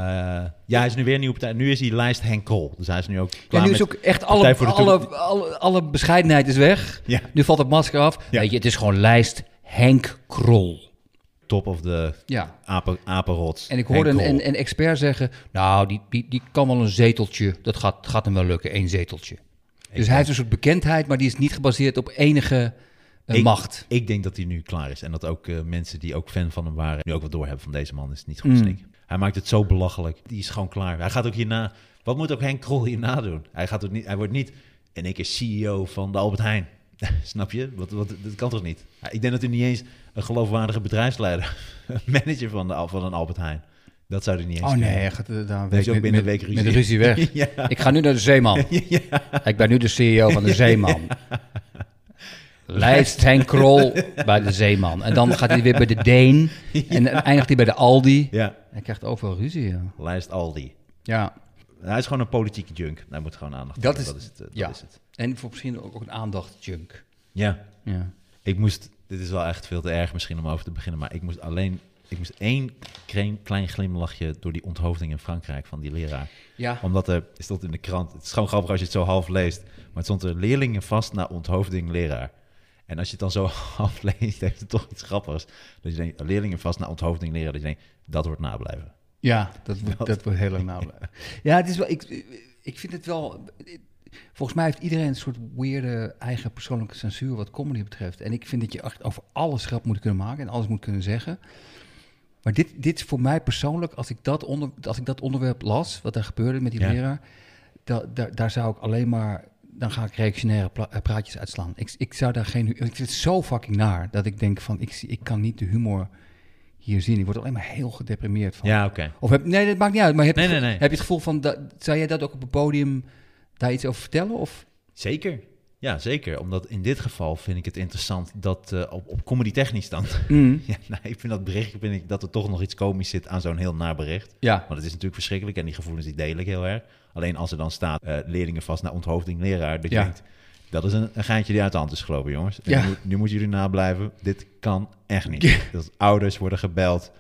ja, hij is nu weer een nieuwe partij. Nu is hij lijst Henk Krol. Dus hij is nu ook Ja, klaar nu is ook echt alle, alle, alle, alle bescheidenheid is weg. Ja, Nu valt het masker af. Ja. Weet je, het is gewoon lijst Henk Krol. top of de Ja. apen, apenrots. En ik hoorde een, een, een expert zeggen, nou, die, die, die kan wel een zeteltje, dat gaat, gaat hem wel lukken, één zeteltje. Dus hij heeft een soort bekendheid, maar die is niet gebaseerd op enige eh, Ik- macht. Ik denk dat hij nu klaar is. En dat ook eh, mensen die ook fan van hem waren... nu ook wat doorhebben van deze man is niet goed Mm. snik. Hij maakt het zo belachelijk. Die is gewoon klaar. Hij gaat ook hierna... Wat moet ook Henk Krol hierna doen? Hij, gaat ook niet, hij wordt niet in één keer CEO van de Albert Heijn. Snap je? Wat, wat, dat kan toch niet? Ik denk dat hij niet eens een geloofwaardige bedrijfsleider... manager van, de, van een Albert Heijn. Dat zou hij niet eens Oh nee, hij gaat uh, daar Heeft hij ook binnen een met, week met ruzie. de ruzie weg. Ja. Ik ga nu naar de Zeeman. Ik ben nu de CEO van de Zeeman. Lijst Henk Krol bij de Zeeman. En dan gaat hij weer bij de Deen. En dan eindigt hij bij de Aldi. Ja, Hij krijgt overal ruzie, ja. lijst Aldi. Ja, Hij is gewoon een politieke junk. Hij moet gewoon aandacht Dat hebben. is- dat is het. eh, ja. Dat is het. en voor misschien ook, ook een aandachtjunk. Ja, Ja. ik moest... Dit is wel echt veel te erg misschien om over te beginnen, maar ik moest alleen... Ik moest één klein, klein glimlachje door die onthoofding in Frankrijk van die leraar. Ja. Omdat er, het stond in de krant, het is gewoon grappig als je het zo half leest, maar het stond er leerlingen vast na onthoofding leraar. En als je het dan zo half leest, heeft het toch iets grappigs. Dat je denkt, leerlingen vast na onthoofding leraar, dat je denkt, dat wordt nablijven. Ja, dat, wordt- dat wordt heel lang nablijven. Ja, het is wel, ik, ik vind het wel... Volgens mij heeft iedereen een soort weirde eigen persoonlijke censuur wat comedy betreft. En ik vind dat je echt over alles grap moet kunnen maken en alles moet kunnen zeggen. Maar dit, dit is voor mij persoonlijk, als ik dat, onder, als ik dat onderwerp las, wat er gebeurde met die Ja. leraar, da, da- daar zou ik alleen maar, dan ga ik reactionaire eh, praatjes uitslaan. Ik, ik zou daar geen, het zo fucking naar, dat ik denk van, ik, zie- ik kan niet de humor hier zien. Ik word alleen maar heel gedeprimeerd van. Ja, oké. Of heb, nee, dat maakt niet uit. Maar heb, Nee, je, nee, nee. heb je het gevoel van, dat, zou jij dat ook op het podium daar iets over vertellen? Of? Zeker. Ja, zeker. Omdat in dit geval vind ik het interessant dat eh, op, op comedy technisch dan... ja, nou, ik vind dat bericht, vind ik dat er toch nog iets komisch zit aan zo'n heel naar bericht. Ja. Want het is natuurlijk verschrikkelijk en die gevoelens die deel ik heel erg. Alleen als er dan staat eh, leerlingen vast naar onthoofding leraar, dat je Ja. denkt, dat is een, een geintje die uit de hand is gelopen, jongens. En Ja. nu, nu moeten jullie nablijven. Dit kan echt niet. Dat ouders worden gebeld,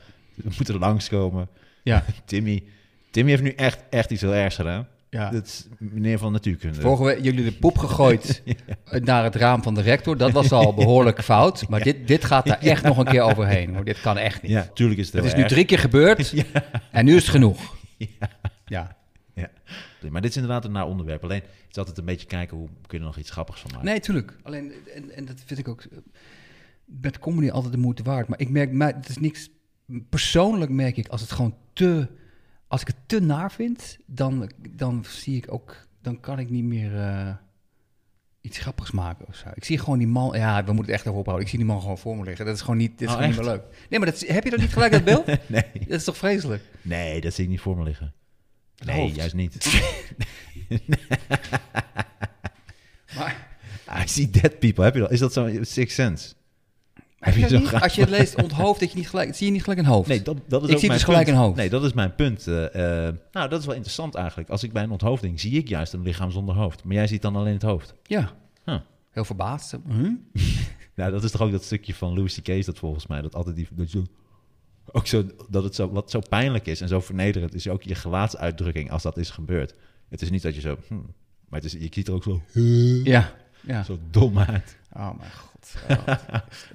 moeten langskomen. Ja. Timmy, Timmy heeft nu echt, echt iets heel ergs gedaan. Ja. Dat is meneer van natuurkunde. Vorige week jullie de poep gegooid naar het raam van de rector. Dat was al behoorlijk fout. Maar dit, dit gaat daar echt nog een keer overheen. Hoor. Dit kan echt niet. Ja, tuurlijk is het het is nu drie keer gebeurd. En nu is het genoeg. Ja. Ja. Maar dit is inderdaad een naar onderwerp. Alleen het is altijd een beetje kijken hoe kun je er nog iets grappigs van maken. Nee, tuurlijk. Alleen, en, en dat vind ik ook eh, met comedy altijd de moeite waard. Maar ik merk, mij, het is niks. Persoonlijk merk ik als het gewoon te. Als ik het te naar vind, dan, dan zie ik ook. Dan kan ik niet meer eh, iets grappigs maken of zo. Ik zie gewoon die man. Ja, we moeten het echt over ophouden. Ik zie die man gewoon voor me liggen. Dat is gewoon niet, dat is Oh, gewoon niet meer leuk. Nee, maar dat, heb je dat niet gelijk, dat beeld? nee. Dat is toch vreselijk? nee, dat zie ik niet voor me liggen. Het Nee, hoofd. juist niet. Maar I see dead people. Heb je dat? Is dat zo? Six Sense? Heb je zo Als je het leest onthoofd, dat je niet gelijk, zie je niet gelijk een hoofd. Nee, dat, dat is Ik ook zie mijn dus gelijk punt. een hoofd. Nee, dat is mijn punt. eh, eh, nou, dat is wel interessant eigenlijk. Als ik bij een onthoofding zie ik juist een lichaam zonder hoofd. Maar jij ziet dan alleen het hoofd. Ja. Huh. Heel verbaasd. Huh? Nou, dat is toch ook dat stukje van Louis C.K. dat volgens mij. Dat altijd die... Dat, je, ook zo, dat het zo, wat zo pijnlijk is en zo vernederend is ook je gelaatsuitdrukking als dat is gebeurd. Het is niet dat je zo... hm, maar het is, je ziet er ook zo, Ja. ja. zo dom uit. Oh mijn god. Oh,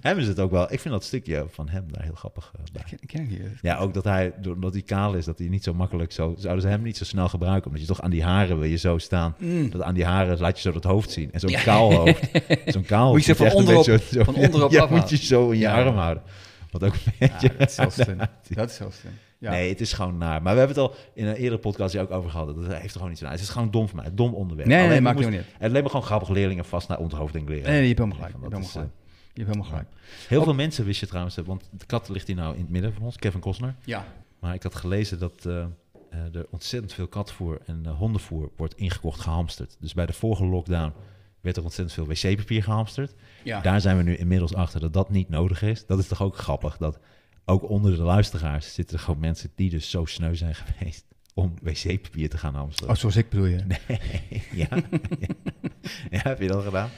Hebben ze het ook wel... Ik vind dat stukje van hem daar heel grappig eh, bij. ik ken, die. Ja, ook dat hij, doordat hij kaal is, dat hij niet zo makkelijk zo... Zouden ze hem niet zo snel gebruiken, omdat je toch aan die haren wil je zo staan. Dat aan die haren laat je zo dat hoofd zien. En zo'n kaal hoofd, zo'n kaal hoofd... Moet je van onderop- zo- van onderop Ja, afhalen. moet je zo in je arm houden. Wat ook een beetje... Dat is slim. Dat is zo slim. Ja. Nee, het is gewoon naar. Maar we hebben het al in een eerdere podcast hier ook over gehad. Dat heeft er gewoon niet aan. Het is gewoon dom voor mij. Dom onderwerp. Nee, nee, Alleen maakt niet Het leek me gewoon grappig leerlingen vast naar onthoofding leren. Nee, nee, je hebt helemaal gelijk. Je Van, hebt helemaal is, gelijk. Je hebt helemaal gelijk. eh, Heel veel mensen wist je trouwens, eh, want de kat ligt hier nou in het midden van ons, Kevin Costner. Ja. Maar ik had gelezen dat eh, eh, er ontzettend veel katvoer en eh, hondenvoer wordt ingekocht, gehamsterd. Dus bij de vorige lockdown werd er ontzettend veel wc-papier gehamsterd. Ja. Daar zijn we nu inmiddels achter dat dat niet nodig is. Dat is toch ook grappig, dat ook onder de luisteraars zitten er gewoon mensen die dus zo sneu zijn geweest om wc-papier te gaan hamsteren. Oh, zoals ik bedoel je. Ja. ja, heb je dat gedaan?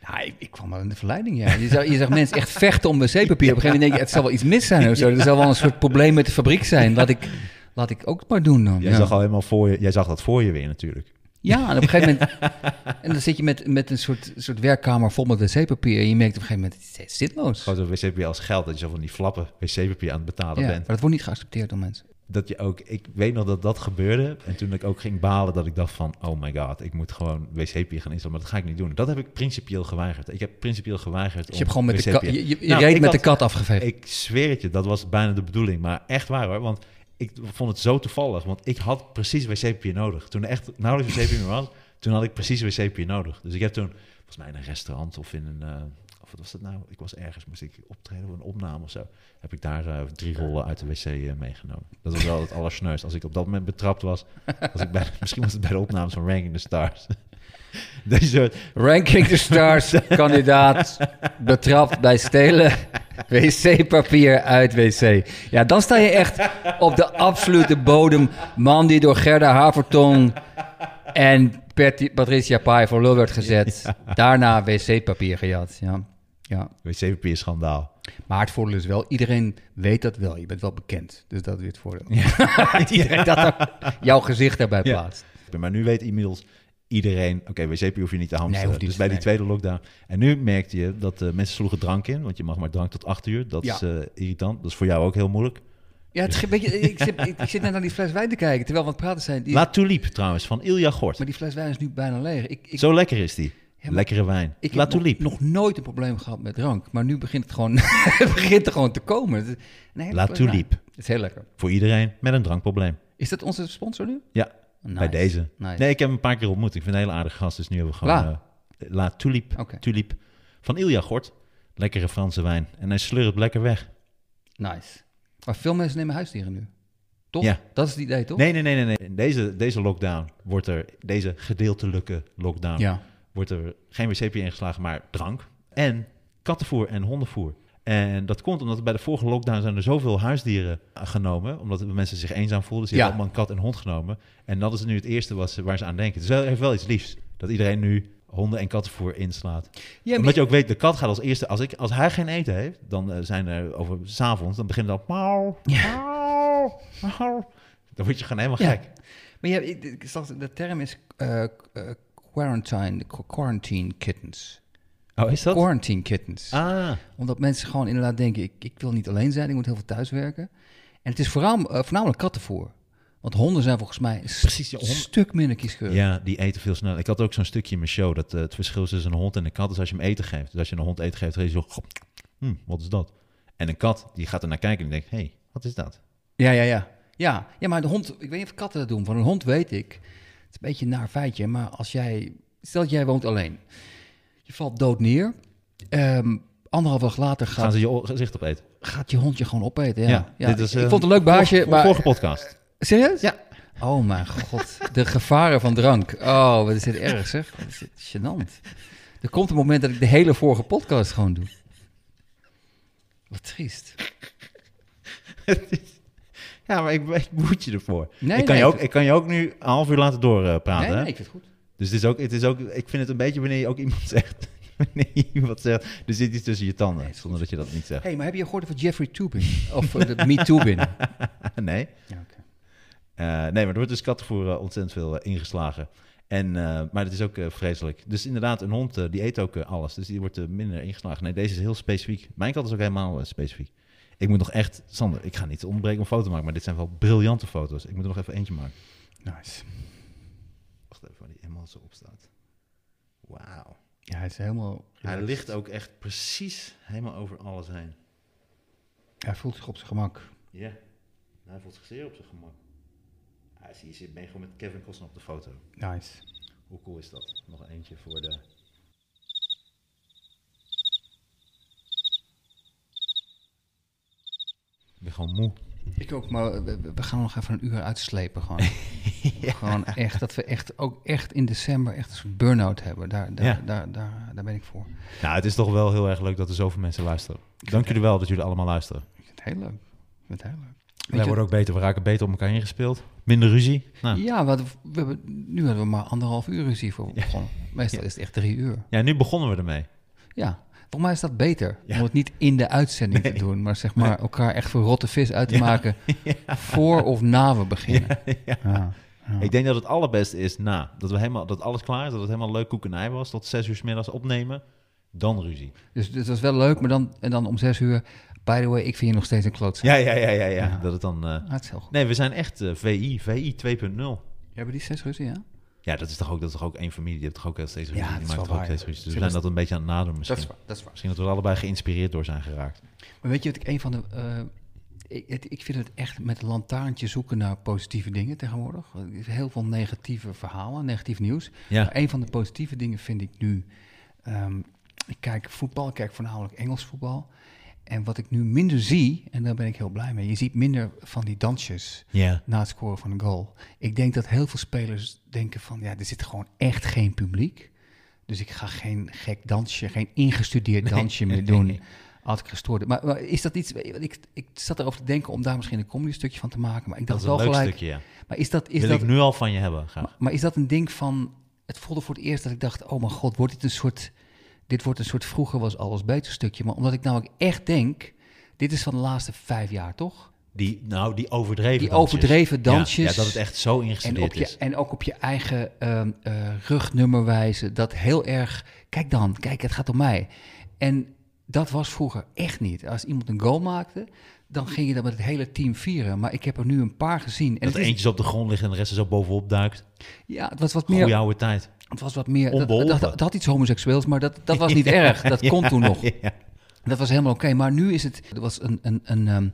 Ja, ik, ik kwam wel in de verleiding, ja. Je zag, je zag mensen echt vechten om wc-papier. Op een gegeven moment denk je, het zal wel iets mis zijn of zo. Er zal wel een soort probleem met de fabriek zijn. Laat ik, laat ik ook maar doen dan. Jij ja. zag al helemaal voor je, jij zag dat voor je weer natuurlijk. Ja, en op een gegeven moment... En dan zit je met, met een soort, soort werkkamer vol met wc-papier. En je merkt op een gegeven moment, het is zinloos. Gewoon zo'n wc-papier als geld, dat je zo van die flappen wc-papier aan het betalen Ja, maar bent. dat wordt niet geaccepteerd door mensen. Dat je ook, ik weet nog dat dat gebeurde. En toen ik ook ging balen, dat ik dacht van, oh my god, ik moet gewoon wc-papier gaan instellen. Maar dat ga ik niet doen. Dat heb ik principieel geweigerd. Ik heb principieel geweigerd Dus je hebt gewoon met de kat... Je, je, je Nou, reed ik met had- de kat afgeveegd. Ik zweer het je, dat was bijna de bedoeling. Maar echt waar hoor, want ik vond het zo toevallig. Want ik had precies wc-papier nodig. Toen echt nauwelijks wc-papier was, toen had ik precies wc-papier nodig. Dus ik heb toen, volgens mij in een restaurant of in een... eh, of wat was dat nou? Ik was ergens, moest ik optreden voor een opname of zo. Heb ik daar eh, drie rollen uit de wc eh, meegenomen. Dat was wel het allersneus. Als ik op dat moment betrapt was, was ik bij, misschien was het bij de opnames van Ranking the Stars. Deze Ranking the Stars, kandidaat, betrapt bij stelen Wc-papier uit wc. Ja, dan sta je echt op de absolute bodem. Man die door Gerda Havertong en Patricia Pai voor lul werd gezet. Daarna wc-papier gejat. Ja. ja. Wc-papier schandaal. Maar het voordeel is wel, iedereen weet dat wel. Je bent wel bekend. Dus dat is het voordeel. iedereen dat jouw gezicht daarbij Ja. plaatst. Maar nu weet inmiddels iedereen... Oké, wc-papier hoef je niet te hamsteren. niet dus bij die nee. tweede lockdown. En nu merkte je dat eh, mensen sloegen drank in. Want je mag maar drank tot acht uur. Dat Ja. is eh, irritant. Dat is voor jou ook heel moeilijk. Ja, het, is- weet je, ik, zit, ik, ik zit net naar die fles wijn te kijken, terwijl we aan het praten zijn. Die, La Tulipe trouwens, van Ilja Gort. maar die fles wijn is nu bijna leeg. Ik, ik, Zo lekker is die. maar Lekkere wijn. ik La heb nog, Tulipe. nog nooit een probleem gehad met drank. Maar nu begint het gewoon, het begint er gewoon te komen. Een hele La. Tulipe. Het is heel lekker. Voor iedereen met een drankprobleem. Is dat onze sponsor nu? Ja, Nice. bij deze. Nice. Nee, ik heb hem een paar keer ontmoet. Ik vind een hele aardige gast. Dus nu hebben we gewoon La. La Tulipe. Oké. Tulipe. Van Ilja Gort. Lekkere Franse wijn. En hij slurpt lekker weg. Nice. Maar veel mensen nemen huisdieren nu. Toch? Ja. Dat is het idee, toch? Nee, nee, nee, nee. nee. In deze, deze lockdown wordt er, deze gedeeltelijke lockdown, Ja. wordt er geen wc-papier ingeslagen, maar drank. En kattenvoer en hondenvoer. En dat komt omdat bij de vorige lockdown zijn er zoveel huisdieren genomen. Omdat de mensen zich eenzaam voelden. Ze Ja. hebben allemaal een kat en hond genomen. En dat is nu het eerste wat ze, waar ze aan denken. Het is wel, heeft wel iets liefs. Dat iedereen nu honden en kattenvoer inslaat. Ja, Omdat je ook weet, de kat gaat als eerste. Als, ik, als hij geen eten heeft, dan eh, zijn er over s'avonds, dan begint het al. Mauw, mauw, mauw. Dan word je gewoon helemaal Ja. gek. Maar ja, ik, ik zag, de term is eh, eh, quarantine, qu- quarantine kittens. Oh, is dat? Quarantine kittens. Ah, Omdat mensen gewoon inderdaad denken, ik, ik wil niet alleen zijn, ik moet heel veel thuiswerken. En het is vooral, eh, voornamelijk kattenvoer. Want honden zijn volgens mij een Precies, stuk minder kieskeurig. ja, die eten veel sneller. Ik had ook zo'n stukje in mijn show, dat eh, het verschil tussen een hond en een kat is als je hem eten geeft. Dus als je een hond eten geeft, dan is hij zo, "Gop, hm, wat is dat? En een kat, die gaat er naar kijken en denkt, hé, hey, wat is dat? Ja, ja, ja. Ja, ja maar de hond, ik weet niet of katten dat doen. Van een hond weet ik. Het is een beetje een naar feitje, maar als jij, stel dat jij woont alleen. Je valt dood neer. Ehm anderhalf dag later Gaan gaat, ze je gezicht opeten? gaat je hond je gewoon opeten. Ja, Ja, ja. dit is, ik eh, vond het een leuk baasje, Vorige, maar... vorige podcast. Serieus? Ja. Oh mijn god, de gevaren van drank. Oh, wat is dit erg zeg. Wat is dit gênant. Er komt een moment dat ik de hele vorige podcast gewoon doe. Wat triest. Ja, maar ik, ik moet je ervoor. Nee, ik, kan nee, je ook, ik- kan je ook nu een half uur laten doorpraten. Nee, hè? nee, ik vind het goed. Dus het is, ook, het is ook, ik vind het een beetje wanneer je ook iemand zegt, wanneer je iemand zegt, er zit iets tussen je tanden, Nee, zonder dat je dat niet zegt. Hey, maar heb je gehoord over Jeffrey Tubin? Of uh, de Me Tubin? Nee. Ja. Eh, nee, maar er wordt dus kattenvoer eh, ontzettend veel eh, ingeslagen. En, eh, maar het is ook eh, vreselijk. Dus inderdaad, een hond eh, die eet ook eh, alles. Dus die wordt eh, minder ingeslagen. Nee, deze is heel specifiek. Mijn kat is ook helemaal eh, specifiek. Ik moet nog echt... Sander, ik ga niet ontbreken om foto te maken, maar dit zijn wel briljante foto's. Ik moet er nog even eentje maken. Nice. Wacht even, waar die helemaal zo op staat. Wauw. Ja, hij is helemaal... Hij ligt ook echt precies helemaal over alles heen. Hij voelt zich op zijn gemak. Ja, hij voelt zich zeer op zijn gemak. Hij zie je zit ben je gewoon met Kevin Costner op de foto. Nice. Hoe cool is dat? Nog eentje voor de... Ik ben gewoon moe. Ik ook, maar we, we gaan nog even een uur uitslepen gewoon. Gewoon echt, dat we echt, ook echt in december echt een soort burn-out hebben. Daar, daar, Ja. daar, daar, daar ben ik voor. Nou, het is toch wel heel erg leuk dat er zoveel mensen luisteren. Dank jullie wel dat jullie allemaal luisteren. Ik vind het heel leuk. Ik vind het heel leuk. Wij je- worden ook beter, we raken beter op elkaar ingespeeld. Minder ruzie. Nou, ja. Ja, we hebben, nu hadden we maar anderhalf uur ruzie voor begonnen. Meestal is het echt drie uur. nu begonnen we ermee. Ja, volgens mij is dat beter. Ja. Om het niet in de uitzending te doen, maar zeg maar elkaar echt voor rotte vis uit te maken voor of na we beginnen. Ja. Ja. Ik denk dat het allerbeste is na. Dat, we helemaal, dat alles klaar is, dat het helemaal leuk koekenij was. Tot zes uur 's middags opnemen. Dan ruzie. Dus, dus dat is wel leuk, maar dan, en dan om zes uur, by the way, ik vind je nog steeds een klootzak. Ja, ja, ja, ja. ja. Ja. Dat het dan... Ah, het is heel goed. Nee, we zijn echt eh, VI, VI 2.0. Hebben die zes ruzie, ja? Ja, dat is toch ook, dat is toch ook één familie. Die heeft toch ook wel steeds ruzie. Ja, die maakt ook steeds ruzie. Dus we zijn dat een beetje aan het nadoen misschien. Dat is waar, dat is waar. Misschien dat we er allebei geïnspireerd door zijn geraakt. Maar weet je wat ik een van de... eh, ik, het- ik vind het echt met lantaarntje zoeken naar positieve dingen tegenwoordig. Heel veel negatieve verhalen, negatief nieuws. Ja. Maar een van de positieve dingen vind ik nu... ehm, ik kijk voetbal, ik kijk voornamelijk Engels voetbal. En wat ik nu minder zie, en daar ben ik heel blij mee... je ziet minder van die dansjes na het scoren van een goal. Ik denk dat heel veel spelers denken van... ja, er zit gewoon echt geen publiek. Dus ik ga geen gek dansje, geen ingestudeerd dansje meer doen. had ik gestoord. Maar, maar is dat iets... Ik, ik zat erover te denken om daar misschien een comedy stukje van te maken. Maar ik Dat dacht is wel gelijk... stukje, ja. Maar is dat... Is Wil dat ik nu al van je hebben, graag. maar, maar is dat een ding van... Het voelde voor het eerst dat ik dacht... Oh mijn god, wordt dit een soort... Dit wordt een soort vroeger was alles beter stukje. Maar omdat ik namelijk echt denk... Dit is van de laatste vijf jaar, toch? Die, nou, die overdreven Die dansjes. overdreven dansjes. Ja, dat het echt zo En ingestudeerd je, is. en ook op je eigen eh, rugnummer wijzen. Dat heel erg... Kijk dan, kijk, het gaat om mij. En dat was vroeger echt niet. Als iemand een goal maakte... Dan ging je dat met het hele team vieren. Maar ik heb er nu een paar gezien. En dat het is, eentjes op de grond liggen en de rest er zo bovenop duikt. ja, het was wat meer... Goeie oude tijd. Het was wat meer. Dat, dat, dat had iets homoseksueels, maar dat, dat was niet erg. Dat kon toen nog. Ja. Dat was helemaal oké. Maar nu is het. Er was een, een, een, ehm,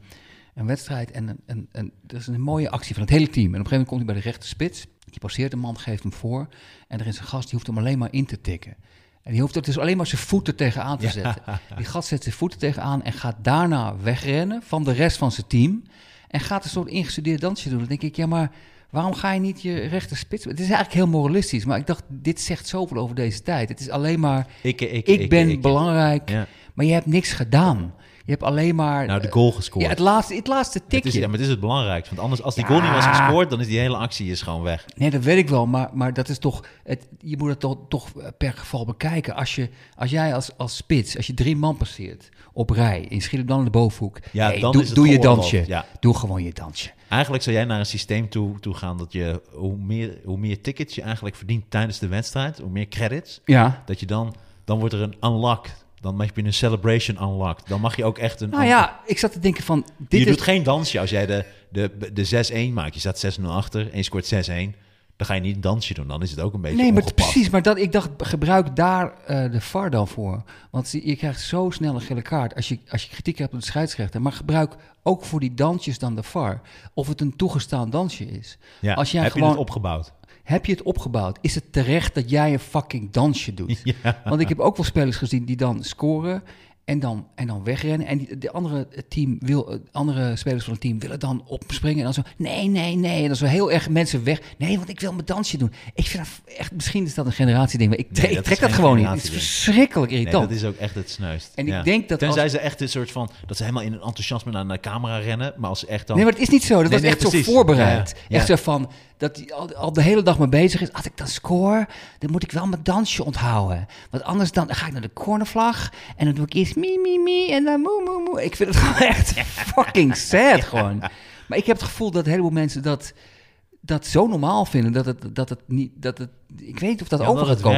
een wedstrijd en een, een, een, er is een mooie actie van het hele team. En op een gegeven moment komt hij bij de rechte spits. Die passeert een man, geeft hem voor. En er is een gast die hoeft hem alleen maar in te tikken. En die hoeft er dus alleen maar zijn voeten tegenaan te zetten. Die gast zet zijn voeten tegenaan en gaat daarna wegrennen van de rest van zijn team. En gaat een soort ingestudeerd dansje doen. Dan denk ik, ja, maar waarom ga je niet je rechter spits... Het is eigenlijk heel moralistisch, maar ik dacht, dit zegt zoveel over deze tijd. Het is alleen maar, Ik, ik, ik, ben belangrijk, Ja. maar je hebt niks gedaan. Je hebt alleen maar... Nou, de goal gescoord. Ja, het laatste, het laatste Het is, tikje. ja, maar het is het belangrijkste. Want anders, als die Ja. goal niet was gescoord, dan is die hele actie is gewoon weg. Nee, dat weet ik wel, maar, maar dat is toch, het, je moet het toch, toch per geval bekijken. Als, je, als jij als, als spits, als je drie man passeert op rij, schiet hem dan in de bovenhoek, Ja, dan doe, is het doe je dansje. ja. Doe gewoon je dansje. Eigenlijk zou jij naar een systeem toe, toe gaan dat je, hoe meer, hoe meer tickets je eigenlijk verdient tijdens de wedstrijd, hoe meer credits, Ja. dat je dan, dan wordt er een unlocked. Dan heb je een celebration unlocked. Dan mag je ook echt een... Nou ja, ik zat te denken van, dit je is... doet geen dansje als jij de, de, de 6-1 maakt. Je staat 6-0 achter en je scoort 6-1. Dan ga je niet een dansje doen. Dan is het ook een beetje Nee, maar precies. Maar dat, ik dacht, gebruik daar eh, de VAR dan voor. Want je je krijgt zo snel een gele kaart als je, als je kritiek hebt op de scheidsrechter. Maar gebruik ook voor die dansjes dan de VAR. Of het een toegestaan dansje is. Ja, als jij heb gewoon, je het opgebouwd? Heb je het opgebouwd? Is het terecht dat jij een fucking dansje doet? Ja. Want ik heb ook wel spelers gezien die dan scoren en dan, en dan wegrennen. En die, de andere, team wil, eh, andere spelers van het team willen dan opspringen. En dan zo, nee, nee, nee. En dan zo heel erg mensen weg. Nee, want ik wil mijn dansje doen. Ik vind dat echt, misschien is dat een generatieding. Maar ik, Nee, trek- ik dat trek gewoon niet. Het is verschrikkelijk Nee, irritant. dat is ook echt het snuist. En ik denk dat Tenzij als- ze echt een soort van... Dat ze helemaal in een enthousiasme naar de camera rennen. Maar als ze echt dan... Nee, maar het is niet zo. Dat Nee, was echt precies. zo voorbereid. Ja, ja. Echt zo van, dat hij al, al de hele dag mee bezig is. Als ik dan score, dan moet ik wel mijn dansje onthouden. Want anders dan, dan ga ik naar de cornervlag. En dan doe ik eerst mi, mi, mi. En dan moe, moe, moe. Ik vind het gewoon echt fucking sad gewoon. Maar ik heb het gevoel dat een heleboel mensen dat, dat zo normaal vinden. Dat het, dat het niet, dat het, ik weet niet of dat Ja,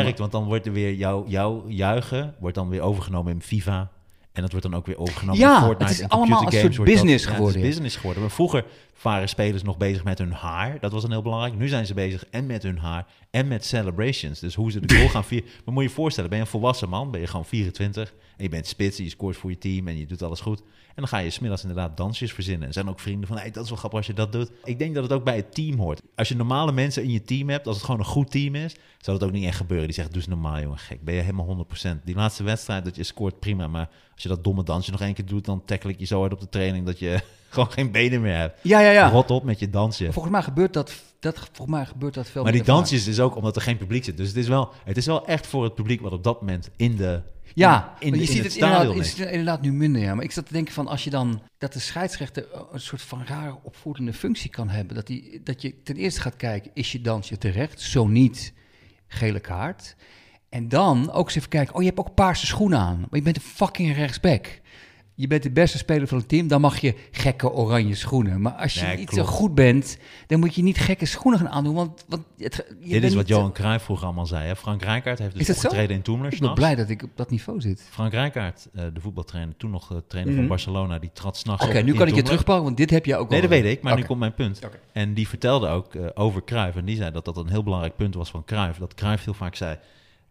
werkt, want dan wordt er weer jouw jouw juichen wordt dan weer overgenomen in FIFA. En dat wordt dan ook weer overgenomen Ja, Fortnite. het is allemaal een soort dat- business ja, geworden. is business geworden. Maar vroeger waren spelers nog bezig met hun haar. Dat was dan heel belangrijk. Nu zijn ze bezig en met hun haar en met celebrations. Dus hoe ze de goal gaan vieren. Maar moet je je voorstellen, ben je een volwassen man, ben je gewoon 24 en je bent spits, je scoort voor je team en je doet alles goed. En dan ga je smiddags inderdaad dansjes verzinnen. En zijn ook vrienden van, hey, dat is wel grappig als je dat doet. Ik denk dat het ook bij het team hoort. Als je normale mensen in je team hebt, als het gewoon een goed team is, zou dat ook niet echt gebeuren. Die doe eens normaal jongen, gek. Ben je helemaal 100%. Die laatste wedstrijd dat je scoort, prima. Maar als je dat domme dansje nog één keer doet, dan tackle ik je zo hard op de training dat je gewoon geen benen meer hebt. Ja, ja, ja. Rot op met je dansje. Volgens mij gebeurt dat, dat, volgens mij gebeurt dat veel Maar die vaak. dansjes is ook omdat er geen publiek zit. Dus het is wel, het is wel echt voor het publiek wat op dat moment in de Ja, in, je in ziet het, het, inderdaad, is. het inderdaad nu minder. Ja. Maar ik zat te denken van als je dan dat de scheidsrechter een soort van rare opvoedende functie kan hebben. Dat, die, dat je ten eerste gaat kijken, is je dansje terecht? Zo niet, gele kaart. En dan ook eens even kijken, oh je hebt ook paarse schoenen aan. Maar je bent een fucking rechtsback. Je bent de beste speler van het team, dan mag je gekke oranje schoenen. Maar als je Nee, niet klopt. zo goed bent, dan moet je niet gekke schoenen gaan aandoen. Want, want het, je Dit bent is wat Johan Cruijff vroeger allemaal zei. Hè? Frank Rijkaard heeft dus opgetreden in Toemler. Ik ben blij dat ik op dat niveau zit. Frank Rijkaard, eh, de voetbaltrainer, toen nog de trainer Mhm. van Barcelona, die trad s'nachts Oké, nu kan ik je terugpakken, want dit heb je ook Nee, al. dat weet ik, maar nu komt mijn punt. En die vertelde ook eh, over Cruijff. En die zei dat dat een heel belangrijk punt was van Cruijff. Dat Cruijff heel vaak zei,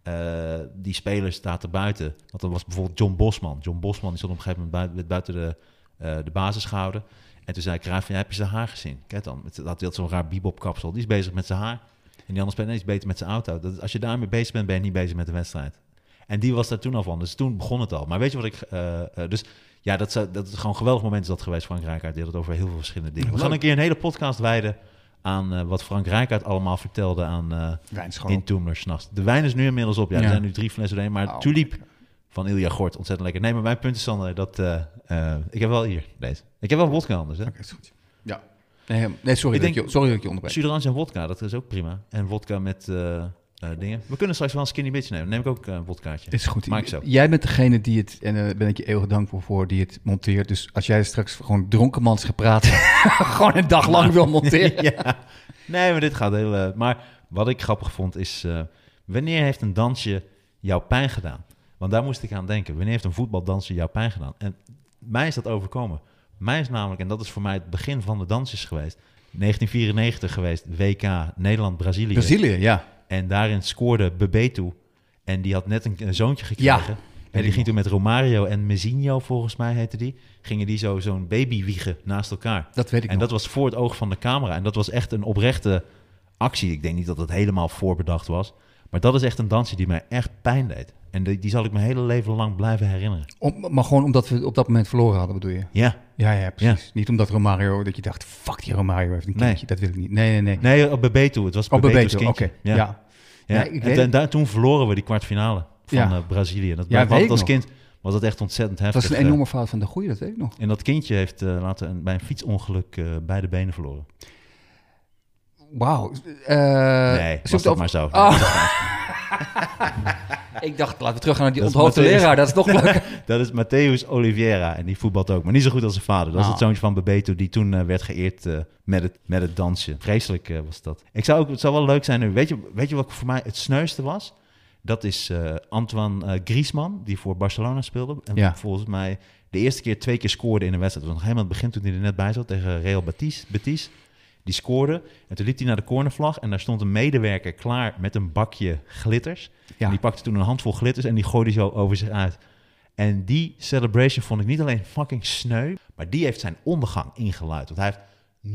eh, die speler staat er buiten. Want dat was bijvoorbeeld John Bosman. John Bosman die stond op een gegeven moment buiten, buiten de, eh, de basis gehouden. En toen zei Cruijff van, ja, heb je zijn haar gezien? Kijk dan, met, dat had zo'n raar bebop-kapsel. Die is bezig met zijn haar. En die andere speler nee, die is beter met zijn auto. Dat, als je daarmee bezig bent, ben je niet bezig met de wedstrijd. En die was daar toen al van. Dus toen begon het al. Maar weet je wat ik... eh, dus ja, dat, zou- dat is gewoon een geweldig moment is dat geweest, Frank Rijkaard. Die had het over heel veel verschillende dingen. We gaan een keer een hele podcast wijden aan eh, wat Frank Rijkaard allemaal vertelde aan eh gewoon in Toemler s'nachts. De wijn is nu inmiddels op. Ja, Ja. er zijn nu drie flessen doorheen. Maar Oh, Tulip, van Ilja Gort. Ontzettend lekker. Nee, maar mijn punt is, Sander, dat... eh, eh, ik heb wel hier deze. Ik heb wel wodka anders, hè? Oké, is goed. Ja. Nee, nee sorry, Ik dat denk- je, sorry dat ik je onderbreek. Suderans en wodka, dat is ook prima. En wodka met eh, eh, dingen. We kunnen straks wel een skinny bitch nemen. Neem ik ook eh, een wodkaatje. Dit is goed. Maak ik zo. Jij bent degene die het, en daar ben ik je eeuwig dankbaar voor, die het monteert. Dus als jij straks gewoon dronkenmans gepraat, gewoon een dag lang wil monteren. ja. Nee, maar dit gaat heel... eh, maar wat ik grappig vond is... eh, wanneer heeft een dansje jou pijn gedaan? Want daar moest ik aan denken. Wanneer heeft een voetbaldansje jou pijn gedaan? En mij is dat overkomen. Mij is namelijk, en dat is voor mij het begin van de dansjes geweest... 1994 geweest, WK Nederland-Brazilië. Brazilië, ja. En daarin scoorde Bebeto. En die had net een, een zoontje gekregen. en die ging toen met Romario en Mezinho, volgens mij heette die... gingen die zo zo'n baby wiegen naast elkaar. Dat weet ik En nog. dat was voor het oog van de camera. En dat was echt een oprechte actie. Ik denk niet dat het helemaal voorbedacht was. Maar dat is echt een dansje die mij echt pijn deed. En die, die zal ik mijn hele leven lang blijven herinneren. Om, maar gewoon omdat we op dat moment verloren hadden, bedoel je? Ja. Ja, ja, precies. Niet omdat Romario, dat je dacht, fuck die Romario heeft een Nee. kindje. Dat wil ik niet. Nee, nee, nee. Nee, op Bebeto. Het was Oh, Bebeto's Bebeto, oké. Ja. Ja. Nee, en daar- toen verloren we die kwartfinale van eh, Brazilië. Dat, Ja, was als nog. kind was dat echt ontzettend Dat heftig. was een eh. enorme fout van de goeie, dat weet ik nog. En dat kindje heeft eh, later een, bij een fietsongeluk eh, beide benen verloren. Wauw. Eh, nee, was dat over- maar zo. Oh. Ik dacht, laten we teruggaan naar die Dat onthoofde Matthäus. leraar. Dat is toch leuk. Dat is Matthäus Oliveira en die voetbalt ook, maar niet zo goed als zijn vader. Dat is Ah. het zoontje van Bebeto die toen eh, werd geëerd eh, met, het, met het dansje. Vreselijk eh, was dat. Ik zou ook, het zou wel leuk zijn nu. Weet je, weet je wat voor mij het sneuiste was? Dat is Antoine Griezmann, die voor Barcelona speelde. En Ja. volgens mij de eerste keer twee keer scoorde in een wedstrijd. Dat was nog helemaal het begin toen hij er net bij zat tegen Real Betis. Betis. Die scoorde en toen liep hij naar de cornervlag en daar stond een medewerker klaar met een bakje glitters. Ja. En die pakte toen een handvol glitters en die gooide zo over zich uit. En die celebration vond ik niet alleen fucking sneu, maar die heeft zijn ondergang ingeluid. Want hij heeft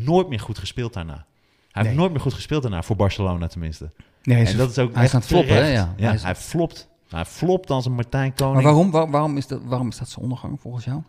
nooit meer goed gespeeld daarna. Hij Nee. heeft nooit meer goed gespeeld daarna, voor Barcelona tenminste. Nee, hij en dat is ook hij is aan het floppen, hè? Ja. Ja, Hij is- hij flopt. Hij flopt als een Martijn Koning. Maar waarom, waar- waarom, is dat, waarom is dat zijn ondergang volgens jou?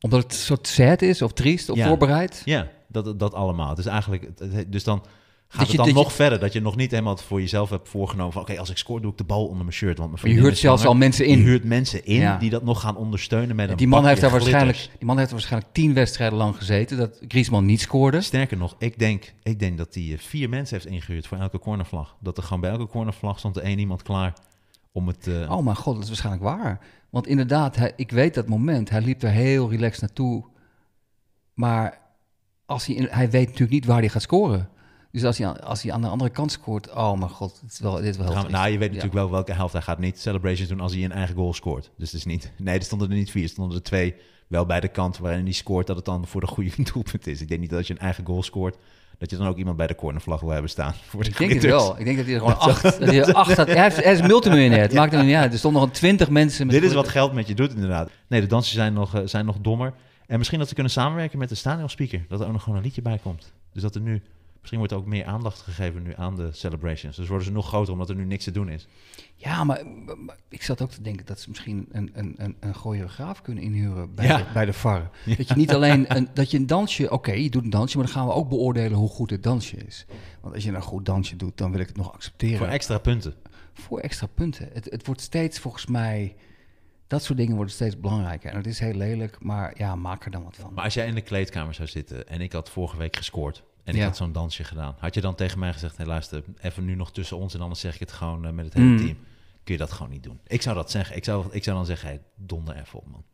Omdat het een soort sad is of triest of Ja. voorbereid? Ja, dat, dat allemaal. Het is eigenlijk, dus dan gaat Dat het dan je- nog verder. Dat je nog niet helemaal voor jezelf hebt voorgenomen van... oké, als ik scoor doe ik de bal onder mijn shirt. Want mijn je huurt zelfs al mensen Je in. huurt mensen in Ja. die dat nog gaan ondersteunen met een Die man, heeft daar waarschijnlijk, die man heeft er waarschijnlijk tien wedstrijden lang gezeten dat Griezmann niet scoorde. Sterker nog, ik denk, ik denk dat hij eh, vier mensen heeft ingehuurd voor elke cornervlag. Dat er gewoon bij elke cornervlag stond er één iemand klaar om het... eh, Oh mijn god, dat is waarschijnlijk waar. Want inderdaad, hij, ik weet dat moment. Hij liep er heel relaxed naartoe. Maar als hij, in- hij weet natuurlijk niet waar hij gaat scoren. Dus als hij, aan- als hij aan de andere kant scoort, oh mijn god, dit is wel, dit is wel triest. nou, je weet Ja. natuurlijk wel welke helft hij gaat niet celebrations doen als hij een eigen goal scoort. Dus het is niet... Nee, er stonden er niet vier, er stonden er twee wel bij de kant waarin hij scoort dat het dan voor de goede doelpunt is. Ik denk niet dat als je een eigen goal scoort, dat je dan ook iemand bij de cornervlag wil hebben staan. Voor de Ik denk het wel. Ik denk dat hij er gewoon acht, dat hij acht had. Hij, heeft, hij is multimiljonair. Het maakt hem niet uit. Er stonden nog twintig mensen met Dit is wat geld met je doet, inderdaad. Nee, de dansen zijn nog, eh, zijn nog dommer. En misschien dat ze kunnen samenwerken met de stadionspeaker. Dat er ook nog gewoon een liedje bij komt. Dus dat er nu... Misschien wordt er ook meer aandacht gegeven nu aan de celebrations. Dus worden ze nog groter omdat er nu niks te doen is. Ja, maar, maar ik zat ook te denken dat ze misschien een, een, een, een choreograaf kunnen inhuren bij, Ja. de, bij de VAR. Dat je niet alleen een, dat je een dansje, oké, je doet een dansje, maar dan gaan we ook beoordelen hoe goed het dansje is. Want als je een goed dansje doet, dan wil ik het nog accepteren. Voor extra punten. Voor extra punten. Het, het wordt steeds volgens mij, dat soort dingen worden steeds belangrijker. En het is heel lelijk, maar ja, maak er dan wat van. Maar als jij in de kleedkamer zou zitten en ik had vorige week gescoord... en ik Ja. had zo'n dansje gedaan... had je dan tegen mij gezegd... Hey, luister, even nu nog tussen ons... en anders zeg ik het gewoon eh, met het hele Mm. team. Kun je dat gewoon niet doen. Ik zou dat zeggen. Ik zou, ik zou dan zeggen, hey, donder even op, man.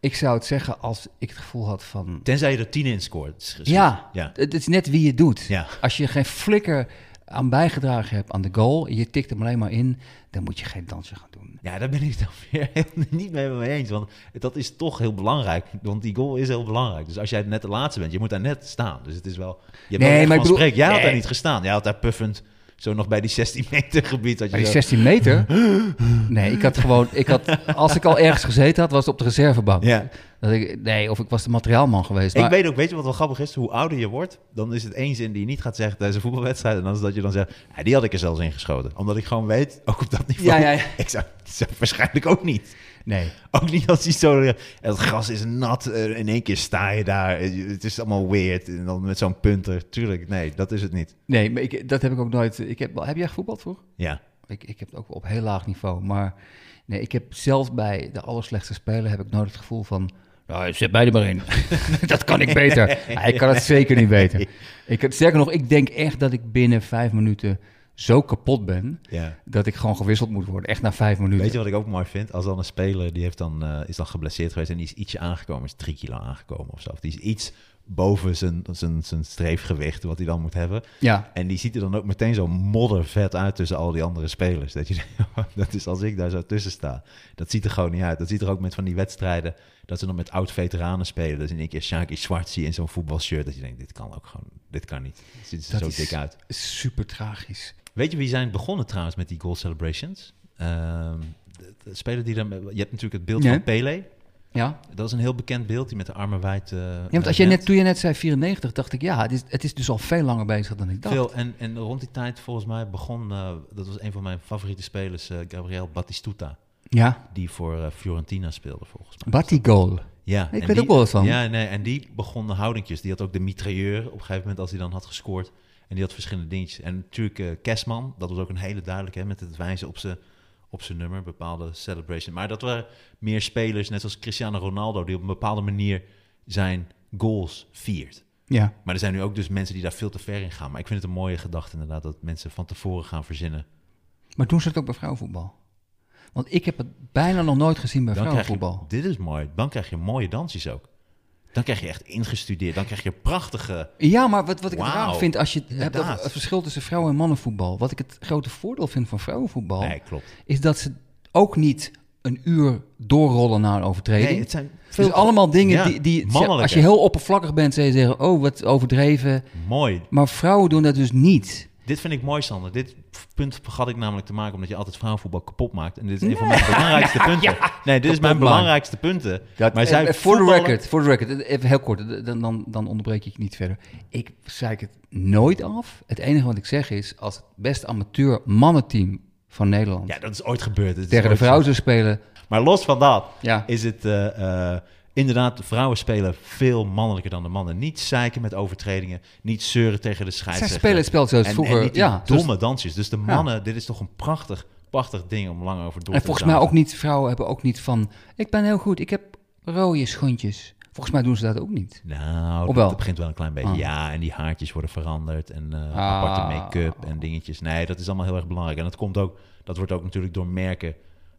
Ik zou het zeggen als ik het gevoel had van, Tenzij je er tien in scoort. ja, Ja. het is net wie je doet. Ja. Als je geen flikker aan bijgedragen hebt aan de goal, je tikt hem alleen maar in, dan moet je geen dansje gaan doen. Ja, daar ben ik het dan weer niet mee mee eens. Want dat is toch heel belangrijk. Want die goal is heel belangrijk. Dus als jij net de laatste bent, je moet daar net staan. Dus het is wel... Je hebt Nee, maar ik bedoel- spreek. Jij had daar niet gestaan. Jij had daar puffend zo nog bij die 16 meter gebied. Dat je Bij die zo- 16 meter? Nee, ik had gewoon, ik had, als ik al ergens gezeten had, was het op de reservebank. Ja. Dat ik, nee, of ik was de materiaalman geweest. Ik maar- weet ook, weet je wat wel grappig is? Hoe ouder je wordt, dan is het één zin die je niet gaat zeggen tijdens een voetbalwedstrijd. En dan is dat je dan zegt, ja, die had ik er zelfs in geschoten. Omdat ik gewoon weet, ook op dat niveau, Ja, ja, ja. ik zou, zou waarschijnlijk ook niet. Nee. Ook niet als hij zo... Het gras is nat, eh, in één keer sta je daar. eh, Het is allemaal weird. En dan met zo'n punter. Tuurlijk, nee, dat is het niet. Nee, maar ik, dat heb ik ook nooit. Ik heb, heb jij gevoetbald voor? Ja, Ik, ik heb het ook op heel laag niveau. Maar nee, ik heb zelfs bij de allerslechtste speler heb ik nooit het gevoel van... Nou, zet mij er maar in. dat kan ik beter. Ik kan het zeker niet beter. Ik, sterker nog, ik denk echt dat ik binnen vijf minuten zo kapot ben... Ja. dat ik gewoon gewisseld moet worden. Echt na vijf minuten. Weet je wat ik ook mooi vind? Als dan een speler die heeft dan, eh, is dan geblesseerd geweest en die is ietsje aangekomen, is drie kilo aangekomen of zo. Of die is iets boven zijn, zijn, zijn streefgewicht, wat hij dan moet hebben. Ja, En die ziet er dan ook meteen zo moddervet uit tussen al die andere spelers. Dat, je, dat is als ik daar zo tussen sta. Dat ziet er gewoon niet uit. Dat ziet er ook met van die wedstrijden, dat ze dan met oud-veteranen spelen. Dat is in één keer Shaki Zwart zie in zo'n voetbalshirt. Dat je denkt, dit kan ook gewoon, dit kan niet. Het ziet er Dat zo is- dik uit. super tragisch. Weet je wie zijn begonnen trouwens met die goal celebrations? Ehm, de, de speler die dan, je hebt natuurlijk het beeld Nee. van Pele. Ja, Dat is een heel bekend beeld, die met de armen wijd. eh, ja want als je net, toen je net zei 94, dacht ik... ja, het is, het is dus al veel langer bezig dan ik dacht. Veel, en, en rond die tijd volgens mij begon, eh, dat was een van mijn favoriete spelers, eh, Gabriel Batistuta. Ja, Die voor Fiorentina speelde volgens mij. Batigol. Ja, Ik weet die- ook wel wat van. Ja, nee, en die begon de houdingjes. Die had ook de mitrailleur op een gegeven moment als hij dan had gescoord. En die had verschillende dingetjes. En natuurlijk Kesman, dat was ook een hele duidelijke, hè, met het wijzen op zijn op zijn nummer, bepaalde celebration. Maar dat waren meer spelers, net als Cristiano Ronaldo, die op een bepaalde manier zijn goals viert. Ja. Maar er zijn nu ook dus mensen die daar veel te ver in gaan. Maar ik vind het een mooie gedachte inderdaad, dat mensen van tevoren gaan verzinnen. Maar doen ze het ook bij vrouwenvoetbal? Want ik heb het bijna nog nooit gezien bij Dan krijg je, vrouwenvoetbal. dit is mooi, dan krijg je mooie dansjes ook. Dan krijg je echt ingestudeerd, dan krijg je prachtige... Ja, maar wat, wat ik het Wauw, raar vind als je het hebt inderdaad. over het verschil tussen vrouwen- en mannenvoetbal. Wat ik het grote voordeel vind van vrouwenvoetbal, Nee, klopt. is dat ze ook niet een uur doorrollen na een overtreding. Nee, het zijn is allemaal dingen Ja, die, die als je heel oppervlakkig bent, zou je zeggen, oh, wat overdreven. Mooi. Maar vrouwen doen dat dus niet. Dit vind ik mooi, Sander. Dit punt had ik namelijk te maken omdat je altijd vrouwenvoetbal kapot maakt. En dit is een van mijn belangrijkste punten. nee, dit is mijn belangrijkste punten. maar zij Eh, voor de voetballen- record, voor de record, eh, even heel kort, eh, dan, dan, dan onderbreek ik je niet verder. Ik zeik het nooit af. Het enige wat ik zeg is, als het best amateur mannenteam van Nederland Ja, dat is ooit gebeurd. Is tegen de ooit vrouw zou spelen. Maar los van dat ja, is het eh, eh, inderdaad, de vrouwen spelen veel mannelijker dan de mannen. Niet zeiken met overtredingen, niet zeuren tegen de zij scheidsrechter. spelen het spel zoals en, vroeger. en niet die ja, domme dansjes. Dus de mannen, dit is toch een prachtig, prachtig ding om lang over door En te volgens mij ook niet, vrouwen hebben ook niet van, ik ben heel goed, ik heb rode schoentjes. Volgens mij doen ze dat ook niet. Nou, dat, begint wel een klein beetje. Ah. Ja, en die haartjes worden veranderd en eh, Ah. aparte make-up en dingetjes. Nee, dat is allemaal heel erg belangrijk. En dat komt ook, dat wordt ook natuurlijk door merken,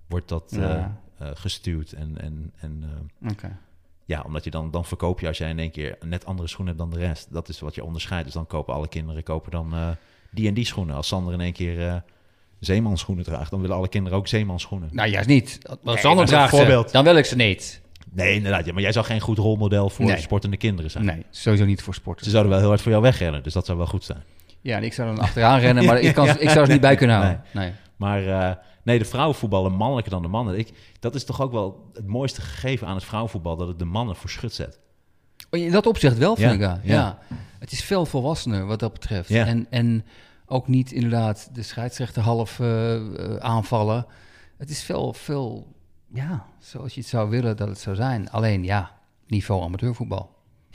wordt dat eh, eh, gestuurd. En, en, en Oké. Ja, omdat je dan, dan verkoop je als jij in één keer een net andere schoenen hebt dan de rest. Dat is wat je onderscheidt. Dus dan kopen alle kinderen kopen dan eh, die en die schoenen. Als Sander in één keer eh zeemanschoenen draagt, dan willen alle kinderen ook zeemanschoenen. Nou, juist niet. Als maar Sander draagt ze, voorbeeld. dan wil ik ze niet. Nee, inderdaad. Ja, maar jij zou geen goed rolmodel voor Nee. sportende kinderen zijn. Nee, sowieso niet voor sporten. Ze zouden wel heel hard voor jou wegrennen, dus dat zou wel goed zijn. Ja, en ik zou dan achteraan rennen, maar ik, kan, ik zou ze niet bij kunnen houden. Nee. Maar eh, nee, de vrouwenvoetballen mannelijker dan de mannen. Ik, dat is toch ook wel het mooiste gegeven aan het vrouwenvoetbal, dat het de mannen voor schut zet. Oh, In dat opzicht wel, vind Ja, ik. Ja. ja. Het is veel volwassener wat dat betreft. Ja. En, en ook niet inderdaad de scheidsrechter half eh, eh, aanvallen. Het is veel, veel, ja, zoals je het zou willen dat het zou zijn. Alleen, ja, niveau amateurvoetbal.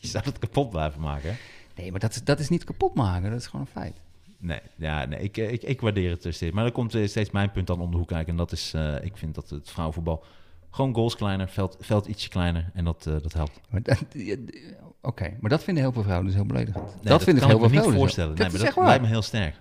Je zou het kapot blijven maken. hè? Nee, maar dat dat is niet kapot maken. Dat is gewoon een feit. Nee, ja, nee ik, eh, ik, ik waardeer het steeds. Maar dan komt eh, steeds mijn punt dan om de hoek kijken. En dat is, eh, ik vind dat het vrouwenvoetbal gewoon goals kleiner, veld, veld ietsje kleiner. En dat, dat helpt. Dat- Oké, maar dat vinden heel veel vrouwen dus heel beledigend. Nee, dat vind ik heel veel niet vrouwen. dus voorstellen. Nee, Dat maar is dat waar. lijkt me heel sterk.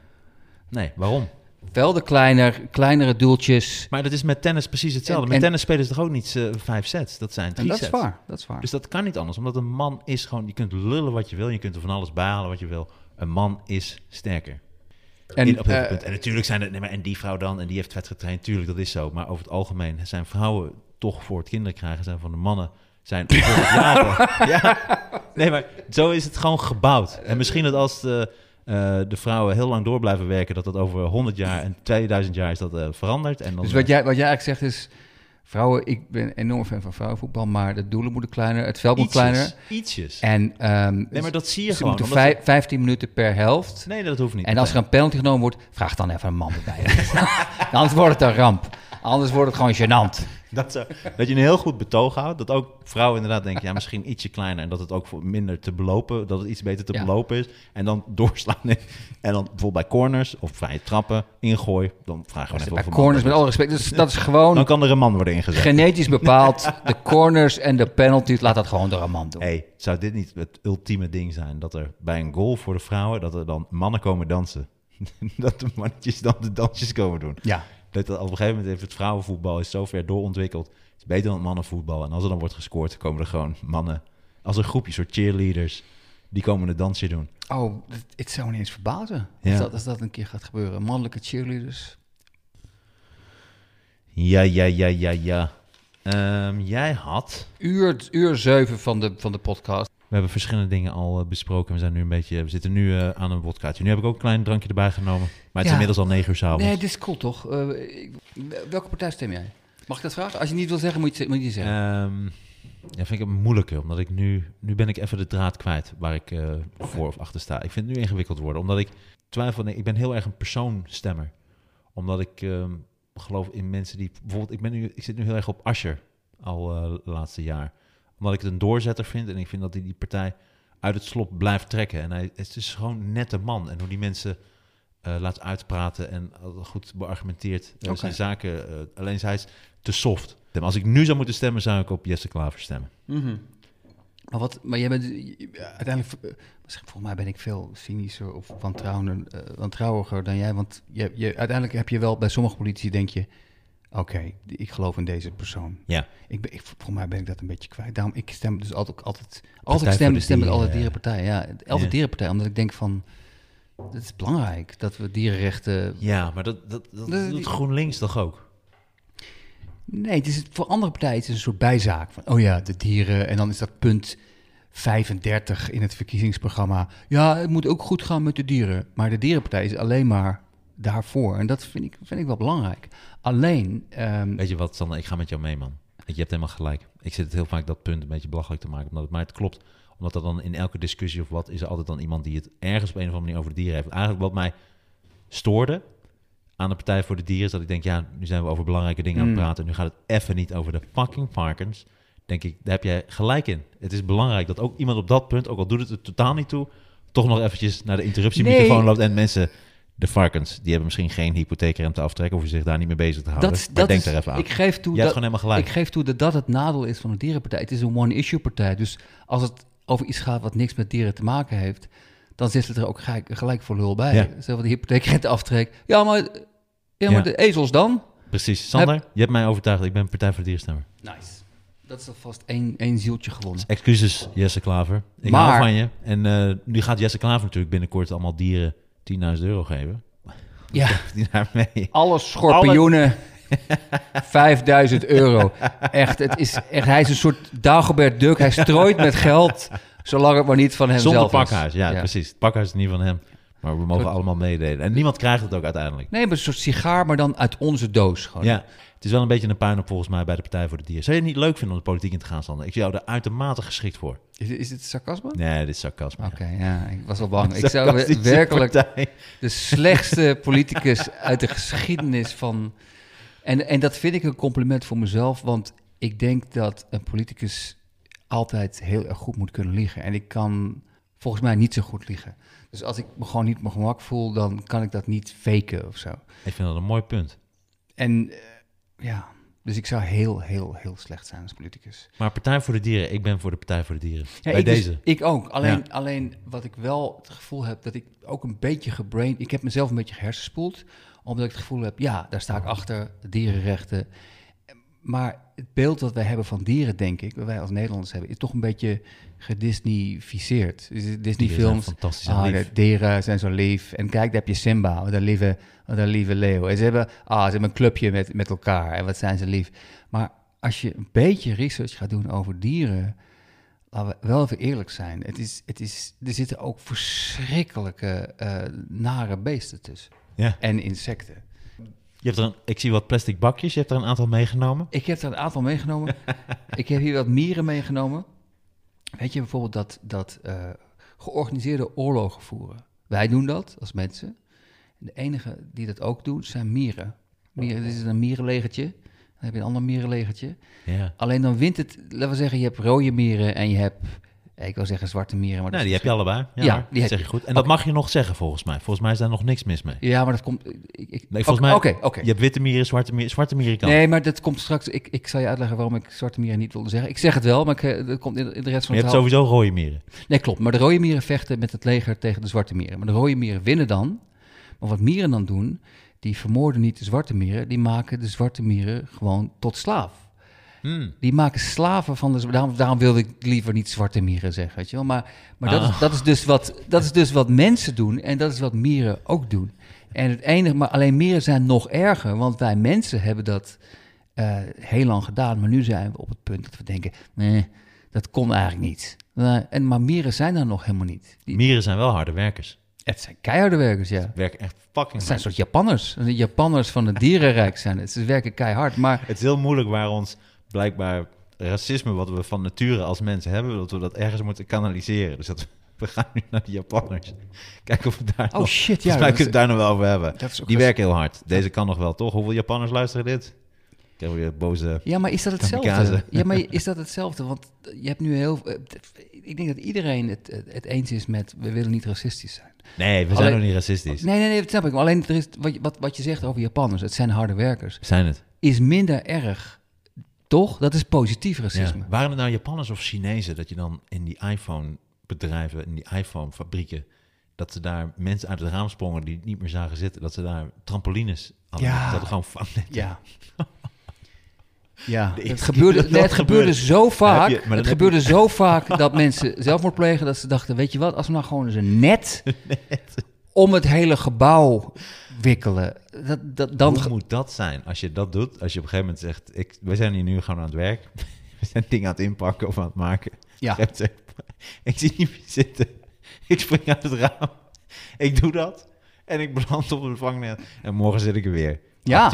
Nee, waarom? Velden kleiner, kleinere doeltjes. Maar dat is met tennis precies hetzelfde. En- met en- tennis spelen ze toch ook niet vijf sets? Dat zijn En drie dat is sets. waar, dat is waar. Dus dat kan niet anders. Omdat een man is gewoon... Je kunt lullen wat je wil. Je kunt er van alles bijhalen wat je wil. Een man is sterker. En, in, op heel veel eh. En natuurlijk zijn het... Nee, maar en die vrouw dan. En die heeft vet getraind. Tuurlijk, dat is zo. Maar over het algemeen zijn vrouwen toch voor het kinderen krijgen. Zijn van de mannen zijn jagen. ja. Nee, maar zo is het gewoon gebouwd. En misschien dat als de, eh, de vrouwen heel lang door blijven werken... dat dat over 100 jaar en 2000 jaar is dat eh, veranderd. En dan, Dus wat jij, wat jij eigenlijk zegt is... Vrouwen, ik ben enorm fan van vrouwenvoetbal, maar de doelen moeten kleiner, het veld moet ietsjes, kleiner. Ietsjes. En ehm, Nee, maar dat zie je ze gewoon. moeten omdat vijf- 15 minuten per helft. Nee, dat hoeft niet. En als er een penalty genomen wordt, vraag dan even een man erbij. Anders wordt het een ramp. Anders wordt het gewoon gênant. Dat, zo, dat je een heel goed betoog houdt. Dat ook vrouwen inderdaad denken, ja, misschien ietsje kleiner. En dat het ook voor minder te belopen, dat het iets beter te Ja. belopen is. En dan doorslaan. En dan bijvoorbeeld bij corners of vrije trappen, ingooi. Dan je gewoon even Bij corners, met alle respect, dus dat is gewoon Dan kan er een man worden ingezet. genetisch bepaald. De corners en de penalties, laat dat gewoon door een man doen. hey, zou dit niet het ultieme ding zijn? Dat er bij een goal voor de vrouwen, dat er dan mannen komen dansen. dat de mannetjes dan de dansjes komen doen. Ja, Dat op een gegeven moment heeft het vrouwenvoetbal is zo ver doorontwikkeld. Het is beter dan het mannenvoetbal. En als er dan wordt gescoord, komen er gewoon mannen. Als een groepje, soort cheerleaders. Die komen een dansje doen. oh, het, zou niet eens verbazen Ja. als, dat, als dat een keer gaat gebeuren. Mannelijke cheerleaders. Ja, ja, ja, ja, ja. Ehm, jij had... Uur, uur zeven van de, van de podcast. We hebben verschillende dingen al eh, besproken. We, zijn nu een beetje, we zitten nu eh, aan een wodkaatje. Nu heb ik ook een klein drankje erbij genomen. Maar het is inmiddels al negen uur s'avonds. Nee, dit is cool toch? Eh, welke partij stem jij? Mag ik dat vragen? Als je niet wil zeggen, moet je, het- het zeggen. Ehm, ja, vind ik het moeilijker, omdat ik nu... Nu ben ik even de draad kwijt waar ik voor of achter sta. Ik vind het nu ingewikkeld worden, omdat ik twijfel... nee, ik ben heel erg een persoonstemmer. Omdat ik ehm, geloof in mensen die... Bijvoorbeeld, ik, ben nu, ik zit nu heel erg op Asher al het laatste jaar. Omdat ik het een doorzetter vind en ik vind dat hij die partij uit het slop blijft trekken. En hij het is gewoon een nette man. En hoe die mensen eh, laat uitpraten en goed beargumenteerd eh, zijn zaken. eh, alleen hij is te soft. Als ik nu zou moeten stemmen, zou ik op Jesse Klaver stemmen. Mhm. Maar, wat, maar jij bent uiteindelijk, volgens mij ben ik veel cynischer of wantrouwender, wantrouwiger dan jij. Want je, je, uiteindelijk heb je wel bij sommige politici denk je, oké, ik geloof in deze persoon. Ja. Ik ben, ik, volgens mij ben ik dat een beetje kwijt. Daarom, ik stem dus altijd, altijd als ik stem, de stem ik altijd dierenpartij. Ja, altijd Ja. dierenpartij, omdat ik denk van, het is belangrijk dat we dierenrechten... Ja, maar dat, dat, dat Dat- doet GroenLinks toch ook? Nee, het is voor andere partijen is een soort bijzaak. Van, oh ja, de dieren. En dan is dat punt 35 in het verkiezingsprogramma. Ja, het moet ook goed gaan met de dieren. Maar de dierenpartij is alleen maar daarvoor. En dat vind ik, vind ik wel belangrijk. Alleen, ehm, Weet je wat, Sander, ik ga met jou mee, man. Je hebt helemaal gelijk. Ik zit het heel vaak dat punt een beetje belachelijk te maken. Omdat het, maar het klopt. Omdat er dan in elke discussie of wat... is er altijd dan iemand die het ergens op een of andere manier over de dieren heeft. Eigenlijk wat mij stoorde aan de Partij voor de Dieren... is dat ik denk, ja, nu zijn we over belangrijke dingen aan het Mm. praten. Nu gaat het even niet over de fucking varkens. Denk ik, daar heb jij gelijk in. Het is belangrijk dat ook iemand op dat punt... ook al doet het er totaal niet toe... toch nog eventjes naar de interruptiemicrofoon Nee. loopt... en mensen... De varkens, die hebben misschien geen hypotheekrente aftrek... of zich daar niet mee bezig te houden. dat, maar dat denk is, er even aan. ik geef toe dat, gewoon helemaal gelijk. ik geef toe dat dat het nadeel is van de dierenpartij. Het is een one-issue partij. Dus als het over iets gaat wat niks met dieren te maken heeft... dan zit het er ook gelijk, gelijk voor lul bij. Ja. Zelfs de hypotheekrenteaftrek. Ja, maar, ja, maar Ja. de ezels dan? Precies. Sander, je hebt mij overtuigd. Ik ben Partij voor de Dierenstemmer. Nice. Dat is alvast één, één zieltje gewonnen. Excuses, Jesse Klaver. Ik Maar- hou van je. En eh, nu gaat Jesse Klaver natuurlijk binnenkort allemaal dieren 10.000 euro geven. Ja, hij daar mee? alle schorpioenen. 5000 euro. Echt, het is echt, hij is een soort Dagobert Duck. Hij strooit met geld, zolang het maar niet van hemzelf Zonder is. pakhuis. Ja, precies. Het pakhuis is niet van hem. Maar we mogen Soort- allemaal meedelen. En niemand krijgt het ook uiteindelijk. Nee, maar een soort sigaar, maar dan uit onze doos. Gewoon. Ja, het is wel een beetje een puinhoop volgens mij bij de Partij voor de Dieren. Zou je het niet leuk vinden om de politiek in te gaan, Sander? Ik zie jou er uitermate geschikt voor. Is, is dit sarcasme? Nee, dit is sarcasme. Oké, ja, ik was al bang. Ik zou werkelijk partij. de slechtste politicus uit de geschiedenis van. En, en dat vind ik een compliment voor mezelf, want ik denk dat een politicus altijd heel erg goed moet kunnen liegen. En ik kan volgens mij niet zo goed liegen. Dus als ik me gewoon niet op mijn gemak voel, dan kan ik dat niet faken of zo. Ik vind dat een mooi punt. En ja, dus ik zou heel, heel, heel slecht zijn als politicus. Maar Partij voor de Dieren, ik ben voor de Partij voor de Dieren. Ja, Bij ik dus- deze. ik ook. Alleen, Ja. alleen wat ik wel het gevoel heb, dat ik ook een beetje gebrain... Ik heb mezelf een beetje gehersenspoeld, omdat ik het gevoel heb... ja, daar sta ik achter, de dierenrechten. Maar het beeld dat wij hebben van dieren, denk ik... wat wij als Nederlanders hebben, is toch een beetje gedisneyficeerd. Dus Dieren zijn Disney-films... fantastisch Ah, de dieren zijn zo lief. En kijk, daar heb je Simba, wat een lieve, wat een lieve leeuw. En ze hebben, ah, ze hebben een clubje met, met elkaar. En wat zijn ze lief. Maar als je een beetje research gaat doen over dieren... Laten we wel even eerlijk zijn. Het is, het is, er zitten ook verschrikkelijke, eh, nare beesten tussen. Ja. En insecten. Je hebt er een, ik zie wat plastic bakjes, je hebt er een aantal meegenomen. Ik heb er een aantal meegenomen. ik heb hier wat mieren meegenomen. Weet je bijvoorbeeld dat, dat eh, georganiseerde oorlogen voeren. Wij doen dat als mensen. De enige die dat ook doen zijn mieren. mieren dit is een mierenlegertje. Dan heb je een ander mierenlegertje. Ja. Alleen dan wint het, laten we zeggen, je hebt rode mieren en je hebt, ik wil zeggen zwarte mieren. Maar dat die heb je allebei. Ja, die heb zeg je. je goed. En dat mag je nog zeggen volgens mij. Volgens mij is daar nog niks mis mee. Ja, maar dat komt... Ik, ik, Nee, volgens mij, Oké, oké. je hebt witte mieren, zwarte mieren, zwarte mieren kan. Nee, maar dat komt straks... Ik, ik zal je uitleggen waarom ik zwarte mieren niet wilde zeggen. Ik zeg het wel, maar ik, eh, dat komt in, in de rest van je het hebt verhaal. sowieso rode mieren. Nee, klopt. Maar de rode mieren vechten met het leger tegen de zwarte mieren. Maar de rode mieren winnen dan. Maar wat mieren dan doen, die vermoorden niet de zwarte mieren. Die maken de zwarte mieren gewoon tot slaaf. Hmm. Die maken slaven van de... Daarom, daarom wilde ik liever niet zwarte mieren zeggen, weet je wel. Maar, maar dat, Ah. is, dat, is dus wat, dat is dus wat mensen doen en dat is wat mieren ook doen. En het enige... Maar alleen mieren zijn nog erger, want wij mensen hebben dat eh, heel lang gedaan. Maar nu zijn we op het punt dat we denken, nee, dat kon eigenlijk niet. Eh, en, maar mieren zijn er nog helemaal niet. Die, Mieren zijn wel harde werkers. het zijn keiharde werkers, ja. Werken echt fucking Het zijn hard. soort Japanners. De Japanners van het dierenrijk zijn het. Ze werken keihard, maar... Het is heel moeilijk waar ons blijkbaar racisme, wat we van nature als mensen hebben, dat we dat ergens moeten kanaliseren. Dus dat we gaan nu naar de Japanners. Kijken of we daar Oh nog... shit, ja. Kunnen we het daar nog wel over hebben. Die werken heel hard. Deze kan nog wel, toch? Hoeveel Japanners luisteren dit? Krijgen we weer boze... Ja, maar is dat hetzelfde? Kamikaze. Ja, maar is dat hetzelfde? Want je hebt nu heel... eh, Ik denk dat iedereen het, het, het eens is met... we willen niet racistisch zijn. Nee, we zijn Alleen- nog niet racistisch. Nee, nee, nee, dat snap ik. Maar alleen er is, wat, je- wat, wat je zegt over Japanners, het zijn harde werkers, Zijn het? is minder erg. Toch? Dat is positief Ja. racisme. Waren het nou Japanners of Chinezen dat je dan in die iPhone-bedrijven, in die iPhone-fabrieken, dat ze daar mensen uit het raam sprongen die het niet meer zagen zitten, dat ze daar trampolines hadden. Ja. Dat gewoon vangnetten. Ja. Ja, het gebeurde, keer dat nee, het gebeurde zo vaak. je- het gebeurde zo vaak dat mensen zelfmoord plegen dat ze dachten: weet je wat, als we nou gewoon eens een net, om het hele gebouw wikkelen, dat, dat, dan Hoe moet dat zijn als je dat doet? Als je op een gegeven moment zegt, ik, we zijn hier nu gewoon aan het werk. We zijn dingen aan het inpakken of aan het maken. Ja. Een ik, ik zie niet meer zitten. Ik spring uit het raam. Ik doe dat. En ik beland op het vangnet. En morgen zit ik er weer. Ja.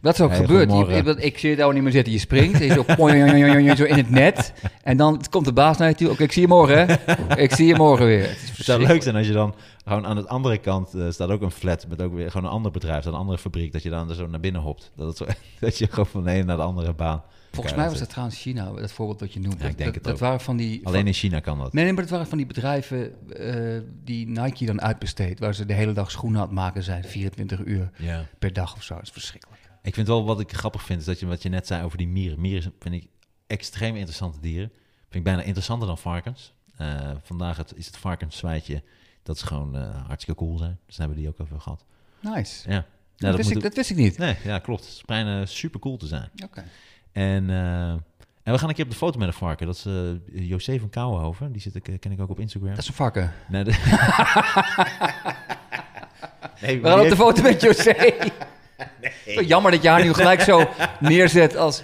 Dat is ook gebeurd. Je- ik, ik zie je daar niet meer zitten. Je springt. En je zo, in het net. En dan komt de baas naar je toe. Oké, ik zie je morgen. Hè? Ik zie je morgen weer. Het is Het zou leuk zijn als je dan gewoon aan de andere kant eh, staat ook een flat met ook weer gewoon een ander bedrijf, een andere fabriek, dat je dan er zo naar binnen hopt. Dat, het zo, dat je gewoon van de ene naar de andere baan. Volgens mij was dat trouwens China, dat voorbeeld wat je noemt. Ja, ik denk dat, het dat ook. waren van die... Alleen in China kan dat. Nee, nee, maar dat waren van die bedrijven eh, die Nike dan uitbesteedt. Waar ze de hele dag schoenen aan het maken zijn. 24 uur Ja. per dag of zo. Dat is verschrikkelijk. Ik vind wel wat ik grappig vind, is dat je wat je net zei over die mieren. Mieren vind ik extreem interessante dieren. Vind ik bijna interessanter dan varkens. Eh, vandaag het, is het varkenszwijtje. Dat is gewoon eh, hartstikke cool zijn. Dus daar hebben we die ook even gehad. Nice. Ja. Ja, dat, wist ik, dat wist ik niet. Nee, ja, klopt. Het schijnen super cool te zijn. Oké. En, eh, en we gaan een keer op de foto met een varken. Dat is eh José van Kouwenhoven. Die zit ik, eh, ken ik ook op Instagram. Dat is een varken. Nee, de- nee, We gaan op de foto met José. Zo Jammer dat je haar nu gelijk zo neerzet als...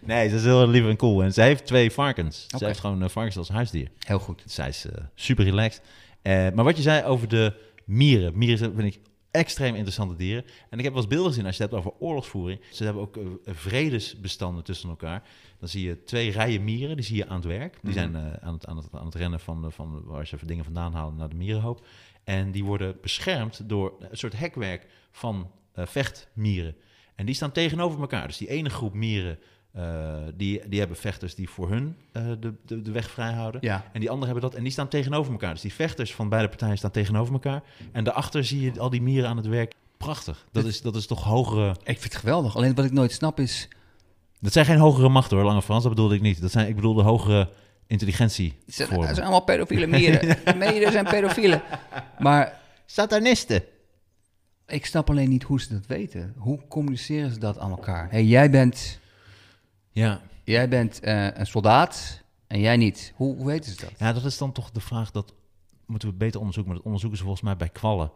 Nee, ze is heel lief en cool. En ze heeft twee varkens. Ze heeft gewoon varkens als huisdier. Heel goed. Zij is super relaxed. Maar wat je zei over de mieren. Mieren vind ik extreem interessante dieren. En ik heb wel eens beelden gezien als je het hebt over oorlogsvoering. Ze hebben ook eh, vredesbestanden tussen elkaar. Dan zie je twee rijen mieren, die zie je aan het werk. Die zijn eh, aan, het, aan, het, aan het rennen van, de- van waar ze dingen vandaan halen naar de mierenhoop. En die worden beschermd door een soort hekwerk van eh, vechtmieren. En die staan tegenover elkaar. Dus die ene groep mieren, eh, die, die hebben vechters die voor hun eh, de, de, de weg vrij houden. Ja. En die anderen hebben dat. En die staan tegenover elkaar. Dus die vechters van beide partijen staan tegenover elkaar. En daarachter zie je al die mieren aan het werk. Prachtig. Dat is, dat is toch hogere... Ik vind het geweldig. Alleen wat ik nooit snap is... Dat zijn geen hogere machten hoor, Lange Frans. Dat bedoelde ik niet. Dat zijn, ik bedoelde hogere intelligentie. Zijn, het zijn allemaal pedofiele mieren. Mieren zijn pedofielen. Maar Satanisten. ik snap alleen niet hoe ze dat weten. Hoe communiceren ze dat aan elkaar? hey, jij bent, Ja. jij bent eh, een soldaat en jij niet. Hoe, hoe weten ze dat? ja, dat is dan toch de vraag. Dat moeten we beter onderzoeken. Maar dat onderzoeken ze volgens mij bij kwallen.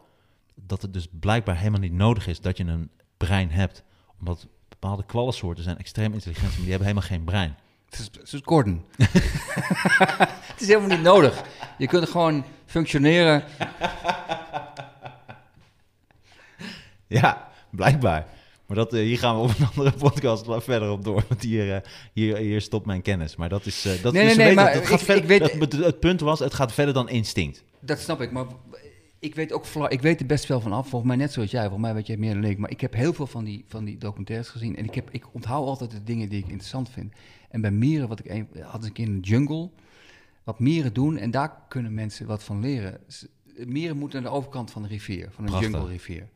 Dat het dus blijkbaar helemaal niet nodig is dat je een brein hebt. Omdat bepaalde kwallensoorten zijn extreem intelligent. Maar die hebben helemaal geen brein. Het is, het is Gordon. het is helemaal niet nodig. Je kunt gewoon functioneren. Ja, blijkbaar. Maar dat, eh, hier gaan we op een andere podcast verder op door. Want hier, eh, hier, hier stopt mijn kennis. Maar dat is. eh, dat Nee, is nee, nee, weten- maar dat gaat ik- verder- ik weet- dat- het, punt was, het gaat verder dan instinct. Dat snap ik, maar ik weet ook ik weet er best wel van af. Volgens mij net zoals jij. Volgens mij weet jij meer dan ik. Maar ik heb heel veel van die, van die documentaires gezien. En ik, heb, ik onthoud altijd de dingen die ik interessant vind. En bij mieren, wat ik een, had keer in de jungle. Wat mieren doen. En daar kunnen mensen wat van leren. Mieren moeten naar de overkant van de rivier. Van een jungle rivier.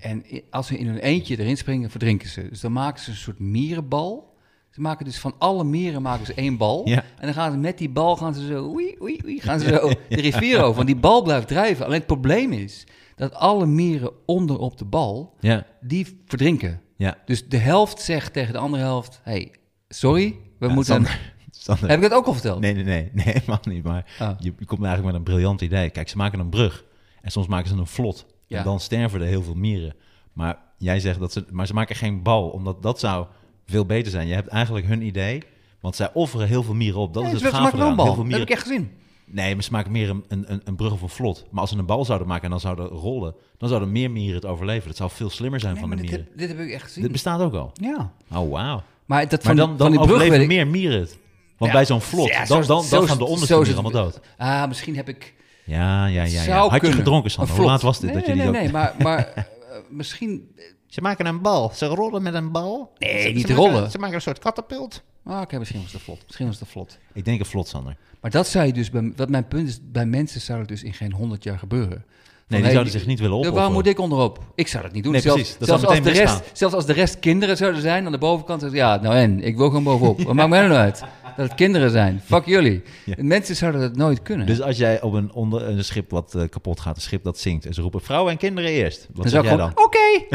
En als ze in hun eentje erin springen, verdrinken ze. Dus dan maken ze een soort mierenbal. Ze maken dus van alle mieren maken ze één bal. Ja. En dan gaan ze met die bal gaan ze zo, oei, oei, oei, gaan ze zo de rivier over. Want die bal blijft drijven. Alleen het probleem is dat alle mieren onder op de bal, Ja, die verdrinken. ja. Dus de helft zegt tegen de andere helft, hey, sorry, we Ja, moeten... Sander, Sander. Heb ik dat ook al verteld? Nee, nee, nee, nee, helemaal niet. Maar Ah. je, je komt eigenlijk met een briljant idee. Kijk, ze maken een brug en soms maken ze een vlot. Ja. En dan sterven er heel veel mieren. Maar jij zegt dat ze, maar ze maken geen bal, omdat dat zou veel beter zijn. Je hebt eigenlijk hun idee, want zij offeren heel veel mieren op. Dat Nee, is het eraan. bal. Heel veel Dat heb ik echt gezien. Nee, maar ze maken meer een, een, een brug of een vlot. Maar als ze een bal zouden maken en dan zouden rollen, dan zouden meer mieren het overleven. Dat zou veel slimmer zijn Nee, van de dit, mieren. heb, dit heb ik echt gezien. Dit bestaat ook al. ja. Oh, wauw. Maar dat Maar van, dan, van dan die brug ik... meer mieren het. Want Ja, bij zo'n vlot, ja, dan, dan, dan zo- gaan de onderste mieren het- allemaal dood. Ah, misschien heb ik... Ja, ja, ja. ja. Had je gedronken, Sander? Hoe laat was dit? Nee, dat je nee, die nee, ook- nee, maar, maar eh, misschien... Ze maken een bal. Ze rollen met een bal. Nee, Ze- niet ze rollen. Maken, ze maken een soort katapult. Ah, Oké, misschien was het vlot. Misschien was het vlot. Ik denk een vlot, Sander. Maar dat zou je dus, bij, wat mijn punt is, bij mensen zou het dus in geen honderd jaar gebeuren. Van, Nee, die hey, zouden zich niet willen opofferen. Waarom moet ik onderop? Ik zou dat niet doen. Nee, zelfs, precies. Dat zelfs, als de rest, zelfs als de rest kinderen zouden zijn aan de bovenkant, ja, nou en, ik wil gewoon bovenop. Wat maakt mij nou uit? Dat het kinderen zijn. Fuck jullie. Ja. Mensen zouden dat nooit kunnen. Dus als jij op een, onder, een schip wat eh, kapot gaat, een schip dat zinkt, en ze roepen vrouwen en kinderen eerst. Wat dan zeg jij dan? oké.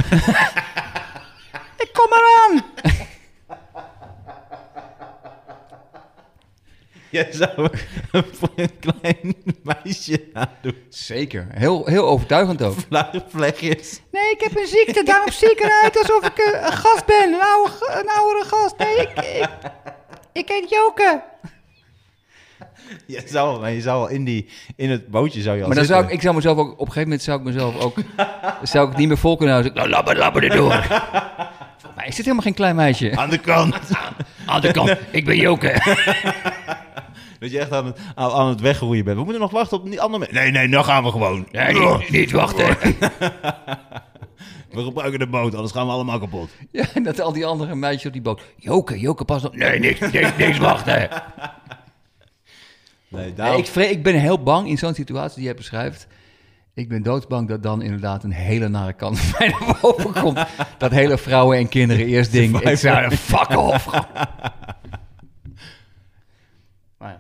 ik kom eraan. Jij zou voor een klein meisje doen. Zeker. Heel, heel overtuigend ook. Vlechtjes. Nee, ik heb een ziekte, daarom zie ik eruit alsof ik eh, een gast ben. Een, oude, een oudere gast. Nee, ik, ik, ik heet Joke. Je zou, maar je zou al in, die, in het bootje zou je al Maar dan zou ik, ik zou mezelf ook, op een gegeven moment zou ik mezelf ook, zou ik niet meer vol kunnen houden. Dus ik, nou, labber, labber er door. Maar ik zit helemaal geen klein meisje. Aan de kant. Aan de kant, ik ben Joke. Dat je echt aan het, aan, aan het wegroeien bent. We moeten nog wachten op die andere mensen. Nee, nee, nou gaan we gewoon. Nee, niet, niet wachten. We gebruiken de boot, anders gaan we allemaal kapot. Ja, en dat al die andere meisjes op die boot. Joke, Joke, pas op. Nee, niks, niks, niks wachten. Nee, Nee, ik, ik ben heel bang in zo'n situatie die jij beschrijft. Ik ben doodsbang dat dan inderdaad een hele nare kant van mij naar boven komt. Dat hele vrouwen en kinderen eerst ding. Ik zou fuck off. Maar ja. Eh,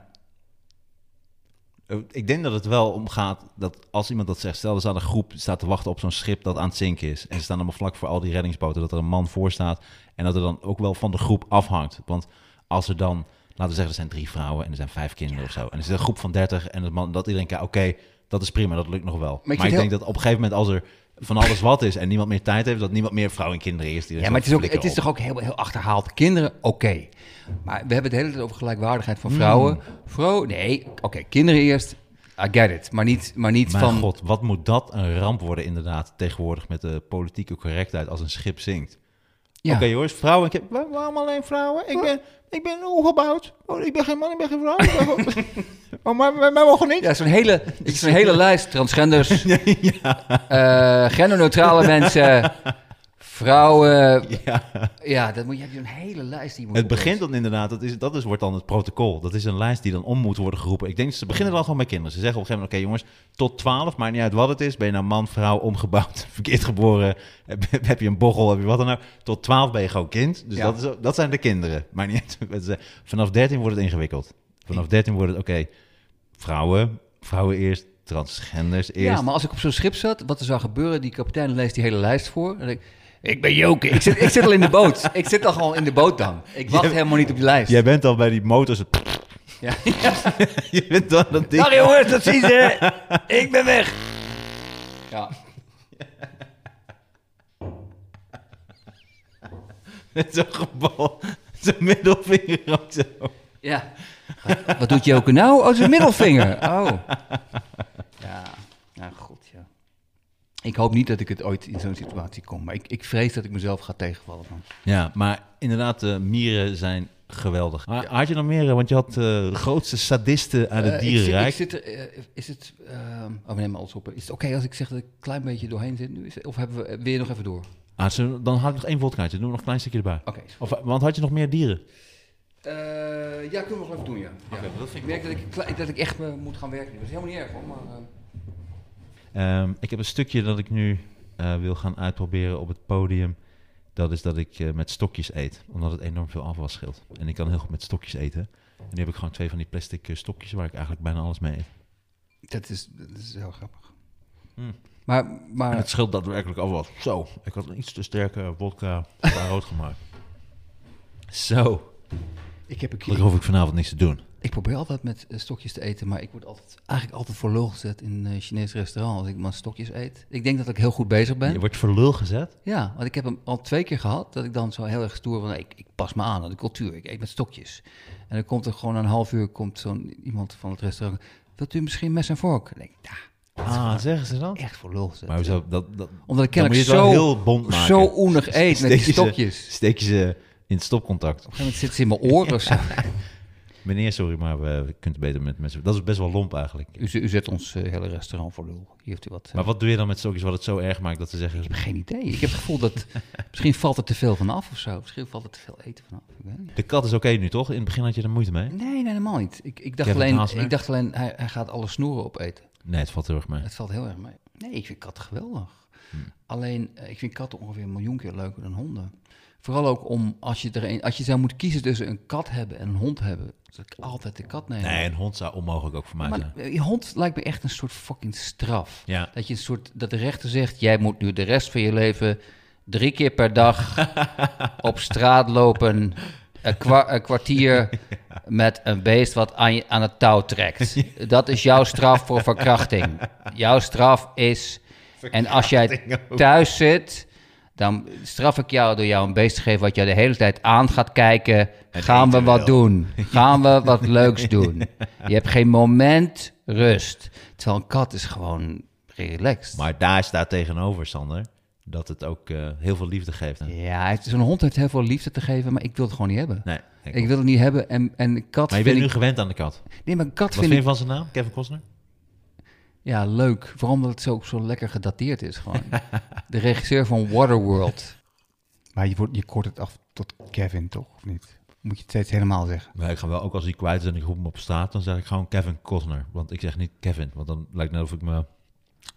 Ik denk dat het wel omgaat dat als iemand dat zegt, stel er staat een groep die staat te wachten op zo'n schip dat aan het zinken is. En ze staan allemaal vlak voor al die reddingsboten, dat er een man voor staat. En dat er dan ook wel van de groep afhangt. Want als er dan, laten we zeggen, er zijn drie vrouwen en er zijn vijf kinderen of zo. En er zit een groep van dertig en het man, dat iedereen kijkt, oké, dat is prima, dat lukt nog wel. Maar ik denk heel- dat op een gegeven moment als er van alles wat is en niemand meer tijd heeft, dat niemand meer vrouwen en kinderen eerst. Ja, maar het is, ook, het is toch ook heel, heel achterhaald. Kinderen, oké. Maar we hebben het hele tijd over gelijkwaardigheid van vrouwen. Vrouw, nee, oké, kinderen eerst. I get it. Maar niet, maar niet Mijn van... god, wat moet dat een ramp worden inderdaad tegenwoordig met de politieke correctheid als een schip zinkt. Ja. Oké jongens, vrouwen. Ik heb, Waar- waarom alleen vrouwen? Ik ben, ik ben ongebouwd. Oh, ik ben geen man, ik ben geen vrouw. Ik ben gewoon- oh, maar wij wij mogen niet. Ja, zo'n hele, zo'n hele lijst. Transgenders, eh, genderneutrale mensen, vrouwen. Ja. Ja, dat moet, je hebt zo'n hele lijst die moet Het begint dan inderdaad, dat, is, dat is, wordt dan het protocol. Dat is een lijst die dan om moet worden geroepen. Ik denk, ze beginnen dan gewoon bij kinderen. Ze zeggen op een gegeven moment, oké jongens, tot 12, maakt niet uit wat het is. Ben je nou man, vrouw, omgebouwd, verkeerd geboren, heb, je een bochel, heb je wat dan ook. Tot 12 ben je gewoon kind. Dus Ja. dat, is, dat zijn de kinderen. Maar niet uit. Vanaf 13 wordt het ingewikkeld. Vanaf 13 wordt het, oké, vrouwen, vrouwen eerst, transgenders eerst. Ja, maar als ik op zo'n schip zat, wat er zou gebeuren, die kapitein leest die hele lijst voor. Denk ik, ik ben Joke. Ik zit, ik zit al in de boot. Ik zit al gewoon in de boot dan. Ik wacht Jij- helemaal niet op die lijst. Jij bent al bij die motors. Ja. je bent dan dat ding. Dag jongens, tot ziens hè. Ik ben weg. Ja. Met zo'n gebal. Zo'n middelvinger ook zo. Ja. Wat, wat doet Joke nou? Oh, zijn middelvinger. Oh. Ja. Nou, ja. Ik hoop niet dat ik het ooit in zo'n situatie kom. Maar ik, ik vrees dat ik mezelf ga tegenvallen. Dan. Ja, maar inderdaad, de mieren zijn geweldig. Maar had je nog meer? Want je had eh, de grootste sadisten uit het Eh, dierenrijk. Ik zit er, eh, is het... ehm oh, neem maar alles op. Is het oké als ik zeg dat ik een klein beetje doorheen zit nu? Is het- of hebben we, wil je nog even door? Ah, zo- dan had ik nog één vodkaartje. Doe nog een klein stukje erbij. Oké. Of, want had je nog meer dieren? Eh, ja, kunnen we nog even doen, ja. ja. Dat vind ik merk dat ik, dat ik echt eh, moet gaan werken. Dat is helemaal niet erg hoor, maar... eh, Ehm, ik heb een stukje dat ik nu eh, wil gaan uitproberen op het podium. Dat is dat ik eh, met stokjes eet. Omdat het enorm veel afwas scheelt. En ik kan heel goed met stokjes eten. En nu heb ik gewoon twee van die plastic eh, stokjes waar ik eigenlijk bijna alles mee eet. dat, is, dat is heel grappig. Hmm. Maar, En maar het scheelt daadwerkelijk afwas. Zo, ik had een iets te sterke vodka rood gemaakt. Zo. ik, heb een keer, hoef ik vanavond niks te doen. Ik probeer altijd met eh, stokjes te eten, maar ik word altijd, eigenlijk altijd voor lul gezet in een Chinees restaurant als ik maar stokjes eet. Ik denk dat ik heel goed bezig ben. Je wordt voor lul gezet. Ja, want ik heb hem al twee keer gehad dat ik dan zo heel erg stoer van ik, ik pas me aan aan de cultuur, ik eet met stokjes. En dan komt er gewoon een half uur komt zo'n iemand van het restaurant. Wilt u misschien mes en vork? Dan denk ik, Ah, zeggen ze dat? echt voor lul gezet. Maar hoezo? Dat, dat, Omdat ik dan kennelijk zo, heel bond maken. zo oenig eet met die ze- stokjes. Steek je ze in het stopcontact. Op een gegeven moment zit ze in mijn oren of zo. Meneer, sorry, maar we, kunt beter met mensen. Dat is best wel lomp eigenlijk. U, u zet ons eh, hele restaurant voor lul. Hier heeft u wat. eh, Maar wat doe je dan met stokjes wat het zo erg maakt dat ze zeggen... Ik heb geen idee. Ik heb het gevoel dat misschien valt er te veel van af of zo. Misschien valt er te veel eten van af. Ik weet niet. De kat is oké nu, toch? In het begin had je er moeite mee? Nee, nee, helemaal niet. Ik, ik dacht alleen, ik dacht alleen hij, hij gaat alle snoeren opeten. Nee, het valt heel erg mee. Het valt heel erg mee. Nee, ik vind katten geweldig. Hmm. Alleen, eh, ik vind katten ongeveer een miljoen keer leuker dan honden. Vooral ook om, als je, er een, als je zou moeten kiezen tussen een kat hebben en een hond hebben, zou ik altijd de kat nemen. Nee, een hond zou onmogelijk ook voor mij maar zijn. eh, je hond lijkt me echt een soort fucking straf. Ja. Dat je een soort, dat de rechter zegt, jij moet nu de rest van je leven drie keer per dag op straat lopen, een, kwa- een kwartier met een beest wat aan, je, aan het touw trekt. Dat is jouw straf voor verkrachting. Jouw straf is, en als jij thuis zit, dan straf ik jou door jou een beest te geven wat jou de hele tijd aan gaat kijken. Gaan we wat doen? Gaan we wat leuks doen? Je hebt geen moment rust. Terwijl een kat is gewoon relaxed. Maar daar staat tegenover, Sander, dat het ook eh, heel veel liefde geeft. hè? Ja, zo'n hond heeft heel veel liefde te geven, maar ik wil het gewoon niet hebben. Nee, ik Ik wil het niet hebben en, en kat Maar je bent nu ik... gewend aan de kat. Nee, maar een kat Wat vind vind je ik... van zijn naam? Kevin Costner? Ja, leuk. Vooral omdat het zo, zo lekker gedateerd is gewoon. de regisseur van Waterworld. Maar je, wordt, je kort het af tot Kevin, toch? Of niet? Moet je het steeds helemaal zeggen? Nee, ik ga wel, ook als hij kwijt is en ik roep hem op straat, dan zeg ik gewoon Kevin Costner. Want ik zeg niet Kevin, want dan lijkt het net of ik me-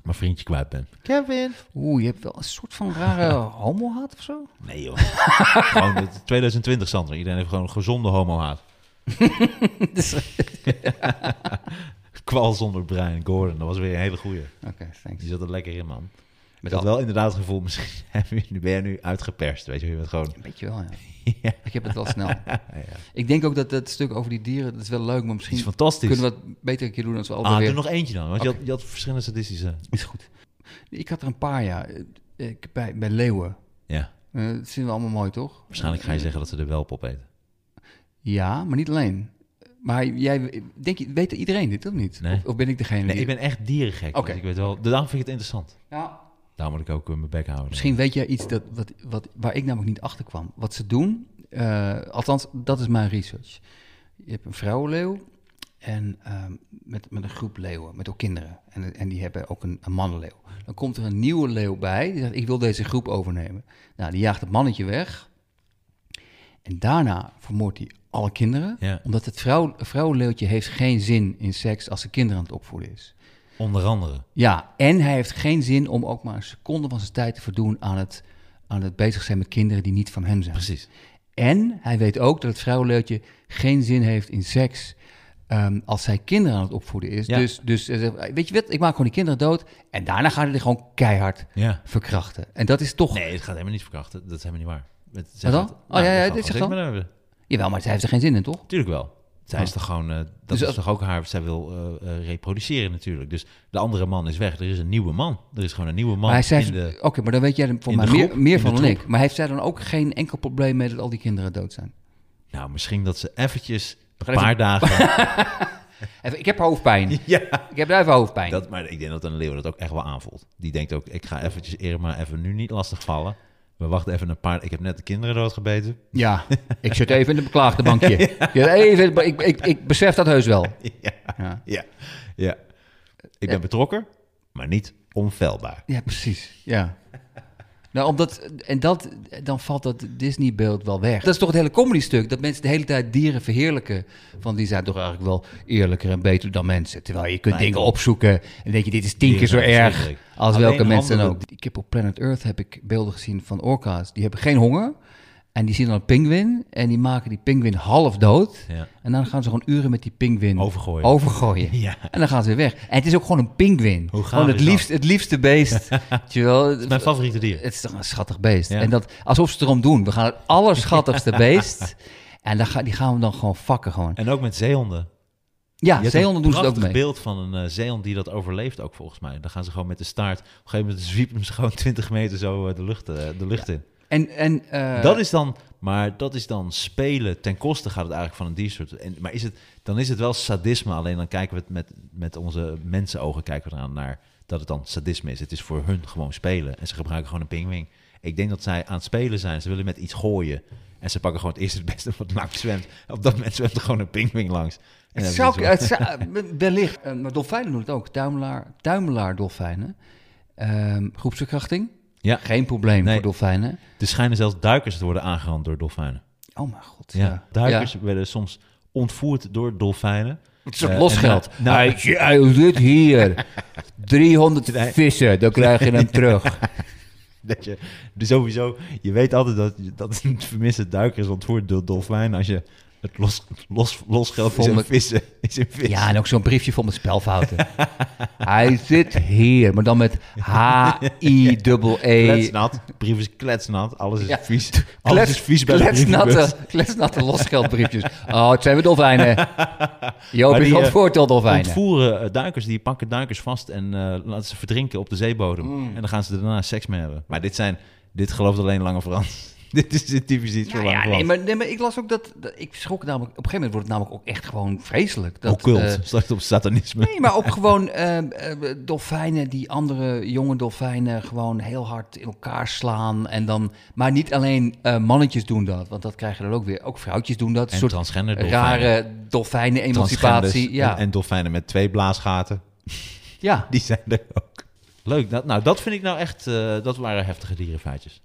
mijn vriendje kwijt ben. Kevin! Oeh, je hebt wel een soort van rare homo-haat of zo? Nee joh. gewoon het 2020, Sander. Iedereen heeft gewoon een gezonde homohaat. Dus- Kwal zonder brein, Gordon. Dat was weer een hele goeie. Oké, thanks. Die zat er lekker in, man. Ik Met had al- wel inderdaad het gevoel, misschien ben je nu uitgeperst. Weet je, je bent gewoon... Een beetje wel, ja. Ja. Ik heb het wel snel. ja. Ik denk ook dat dat stuk over die dieren, dat is wel leuk, maar misschien is fantastisch. kunnen we het beter een keer doen als we altijd Ah, weer... doe nog eentje dan. Want je, had, je had verschillende sadistische... Is goed. Ik had er een paar, ja. Eh, Ik, bij, bij leeuwen. Ja, Eh, dat vinden we allemaal mooi, toch? waarschijnlijk ga je zeggen dat ze er wel op eten. Ja, maar niet alleen. Maar jij, denk je, weet iedereen dit of niet? Nee. Of, of ben ik degene Nee, die... ik ben echt dierengek. Oké. Dus ik weet wel... Daarom vind ik het interessant. Ja, Daar moet ik ook eh, mijn bek houden. misschien weet jij iets dat, wat, wat, waar ik namelijk niet achter kwam. Wat ze doen, eh, althans, dat is mijn research. Je hebt een vrouwenleeuw en ehm, met, met een groep leeuwen, met ook kinderen. En, en die hebben ook een, een mannenleeuw. Dan komt er een nieuwe leeuw bij, die zegt, ik wil deze groep overnemen. Nou, die jaagt het mannetje weg. En daarna vermoordt hij alle kinderen. Ja. Omdat het vrouw, heeft geen zin in seks als ze kinderen aan het opvoeden is. Onder andere. Ja, en hij heeft geen zin om ook maar een seconde van zijn tijd te verdoen aan het, aan het bezig zijn met kinderen die niet van hem zijn. Precies. En hij weet ook dat het vrouwenleutje geen zin heeft in seks ehm, als zij kinderen aan het opvoeden is. Ja. Dus, dus zegt, weet je wat, ik maak gewoon die kinderen dood en daarna gaat hij er gewoon keihard Ja. verkrachten. En dat is toch... Nee, het gaat helemaal niet verkrachten. Dat is helemaal niet waar. Het, Wat dan? Oh, ja, ja, dit zegt dan. Jawel, maar zij heeft er geen zin in, toch? Tuurlijk wel. Zij is Oh. toch gewoon... eh, dat Dus is toch ook haar... Zij wil eh, eh, reproduceren natuurlijk. Dus de andere man is weg. Er is een nieuwe man. Er is gewoon een nieuwe man de... Oké, maar dan weet jij er voor mij meer, meer van dan ik. Maar heeft zij dan ook geen enkel probleem mee dat al die kinderen dood zijn? Nou, misschien dat ze eventjes een even- paar dagen... Even, ik heb hoofdpijn. Ja. Ik heb even hoofdpijn. Dat, maar ik denk dat een leeuw dat ook echt wel aanvoelt. Die denkt ook, ik ga eventjes Irma even nu niet lastig vallen. We wachten even een paar... Ik heb net de kinderen doodgebeten. Ja, ik zit even in de beklaagde bankje. Even, ik, ik, ik besef dat heus wel. Ja, Ja, ja, ja. Ik ben betrokken, maar niet onfeilbaar. ja precies. Ja. Nou, omdat, en dat, dan valt dat Disney-beeld wel weg. Dat is toch het hele comedy-stuk, dat mensen de hele tijd dieren verheerlijken. Van die zijn toch eigenlijk wel eerlijker en beter dan mensen. Terwijl je kunt Nee, dingen opzoeken en dan denk je, dit is tien keer zo erg als Alleen welke mensen dan ook. Ik heb op Planet Earth heb ik beelden gezien van orka's. Die hebben geen honger en die zien dan een pinguïn en die maken die pinguïn half dood. Ja. En dan gaan ze gewoon uren met die pinguïn Overgooien. overgooien. Ja. En dan gaan ze weer weg. En het is ook gewoon een pinguïn. Gewoon het, liefst, het liefste beest. Je wel? Dat is mijn favoriete dier. Het is toch een schattig beest. Ja. En dat, alsof ze het erom doen. We gaan het allerschattigste beest. En dan ga, die gaan we dan gewoon vakken gewoon. En ook met zeehonden. Ja, Je zeehonden doen ze het ook mee. beeld van een eh, zeehond die dat overleeft ook volgens mij. Dan gaan ze gewoon met de staart... Op een gegeven moment zwiepen ze gewoon 20 meter zo eh, de lucht, eh, de lucht in. En, en, eh, dat is dan... Maar dat is dan spelen ten koste gaat het eigenlijk van een diersoort. En, maar is het, dan is het wel sadisme. Alleen dan kijken we het met, met onze mensenogen kijken we eraan naar dat het dan sadisme is. Het is voor hun gewoon spelen. En ze gebruiken gewoon een pingwing. Ik denk dat zij aan het spelen zijn. Ze willen met iets gooien. En ze pakken gewoon het eerste het beste wat langs zwemt. Op dat moment zwemt er gewoon een pingwing langs. En het zou, het zou- wellicht. eh, maar dolfijnen doen het ook. Tuimelaar, tuimelaar dolfijnen. Ehm, groepsverkrachting. Ja. Geen probleem Nee. voor dolfijnen. Er schijnen zelfs duikers te worden aangerand door dolfijnen. Oh mijn god. Ja. Ja. Duikers Ja. werden soms ontvoerd door dolfijnen. Het is ook Eh, losgeld. en, nou- Hij zit hier. 300 Nee. vissen, dan krijg je hem terug. Dat je dus sowieso, je weet altijd dat, je- dat een vermiste duiker is ontvoerd door dolfijnen als je het los, los, losgeld Vol met- vissen. Is. Ja, en ook zo'n briefje vol met spelfouten. Hij zit hier, maar dan met H-I-E-E. Kletsnat. Brief is kletsnat. Alles is Ja. vies. Alles Klets, is vies bij de kletsnatte, kletsnatte losgeldbriefjes. Oh, het zijn weer dolfijnen. Joop Maar is eh, dolfijnen. Ontvoeren eh, duikers, die pakken duikers vast en eh, laten ze verdrinken op de zeebodem. Mm. En dan gaan ze er daarna seks mee hebben. Maar dit zijn, dit gelooft alleen Lange Frans. dit is dit typisch iets voor Ja, nee, maar, nee, maar ik las ook dat, dat- Ik schrok namelijk... Op een gegeven moment wordt het namelijk ook echt gewoon vreselijk. Dat, Occult, slecht op satanisme. Nee, maar ook gewoon eh, eh, dolfijnen die andere jonge dolfijnen gewoon heel hard in elkaar slaan. En dan, maar niet alleen eh, mannetjes doen dat, want dat krijg je dan ook weer. Ook vrouwtjes doen dat. En Een soort transgender dolfijnen. rare dolfijnen-emancipatie. Ja. En, en dolfijnen met twee blaasgaten. ja. Die zijn er ook. Leuk. Dat, nou, dat vind ik nou echt... dat waren heftige dierenfeitjes.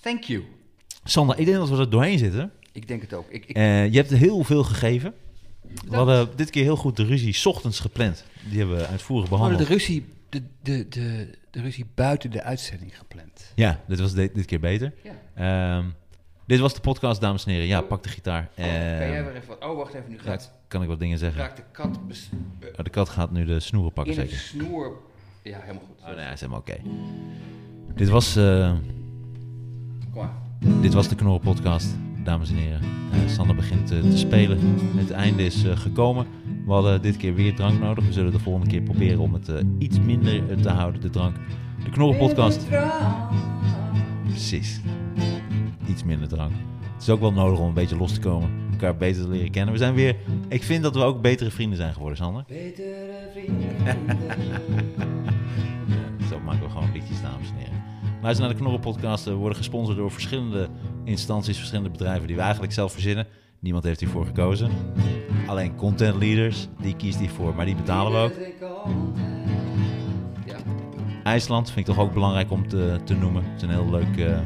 Thank you. Sander, ik denk dat we er doorheen zitten. Ik denk het ook. Ik, ik, Eh, je hebt heel veel gegeven. We hadden dit keer heel goed de ruzie 's ochtends gepland. Die hebben we uitvoerig we hadden behandeld. de ruzie, de, de, de, de ruzie buiten de uitzending gepland. Ja, dit was dit, dit keer beter. Ja. Ehm, dit was de podcast, dames en heren. Ja, pak de gitaar. kan jij Ehm, weer even wat... Oh, wacht even. Nu ja, gaat, kan ik wat dingen zeggen? raakt de kat bes- Oh, de kat gaat nu de snoeren pakken, in een zeker. snoer... Ja, helemaal goed. Oh, nee, hij is helemaal oké. Dit was... Dit was de Knorren Podcast, dames en heren. Eh, Sander begint eh, te spelen. Het einde is eh, gekomen. We hadden dit keer weer drank nodig. We zullen de volgende keer proberen om het iets minder te houden, de drank. De Knorren Podcast. Precies. Iets minder drank. Het is ook wel nodig om een beetje los te komen. Elkaar beter te leren kennen. We zijn weer... Ik vind dat we ook betere vrienden zijn geworden, Sander. Betere vrienden. Luister naar de Knorren Podcast. We worden gesponsord door verschillende instanties, verschillende bedrijven die we eigenlijk zelf verzinnen. Niemand heeft hiervoor gekozen. Alleen content leaders, die kiest hiervoor, maar die betalen we ook. IJsland vind ik toch ook belangrijk om te, te noemen. Het is een heel leuk eh,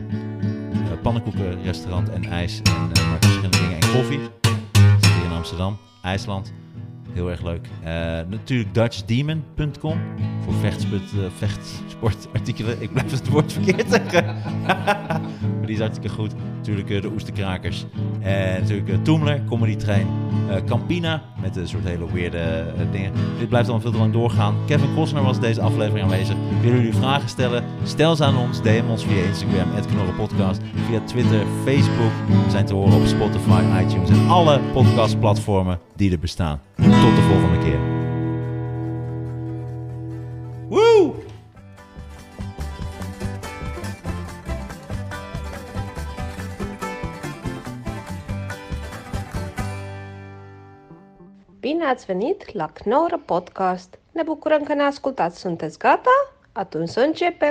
pannenkoekenrestaurant en ijs en maar verschillende dingen en koffie. Zit hier in Amsterdam, IJsland. Heel erg leuk. Eh, natuurlijk DutchDemon.com voor vechtsport, eh, vechtsportartikelen. Ik blijf het woord verkeerd zeggen. maar die is hartstikke goed. Natuurlijk eh, de Oesterkrakers. En natuurlijk Toemler, Comedy Train. Campina, met een soort hele weirde eh, dingen. Dit blijft allemaal veel te lang doorgaan. Kevin Costner was deze aflevering aanwezig. Willen jullie vragen stellen? Stel ze aan ons. DM ons via Instagram, @knorrenpodcast. Via Twitter, Facebook. We zijn te horen op Spotify, iTunes en alle podcastplatformen die er bestaan. Tot de volgende keer. Woe! Bine ați venit la Knorr Podcast! Ne bucurăm că ne ascultați! Sunteți gata? Atunci să începem!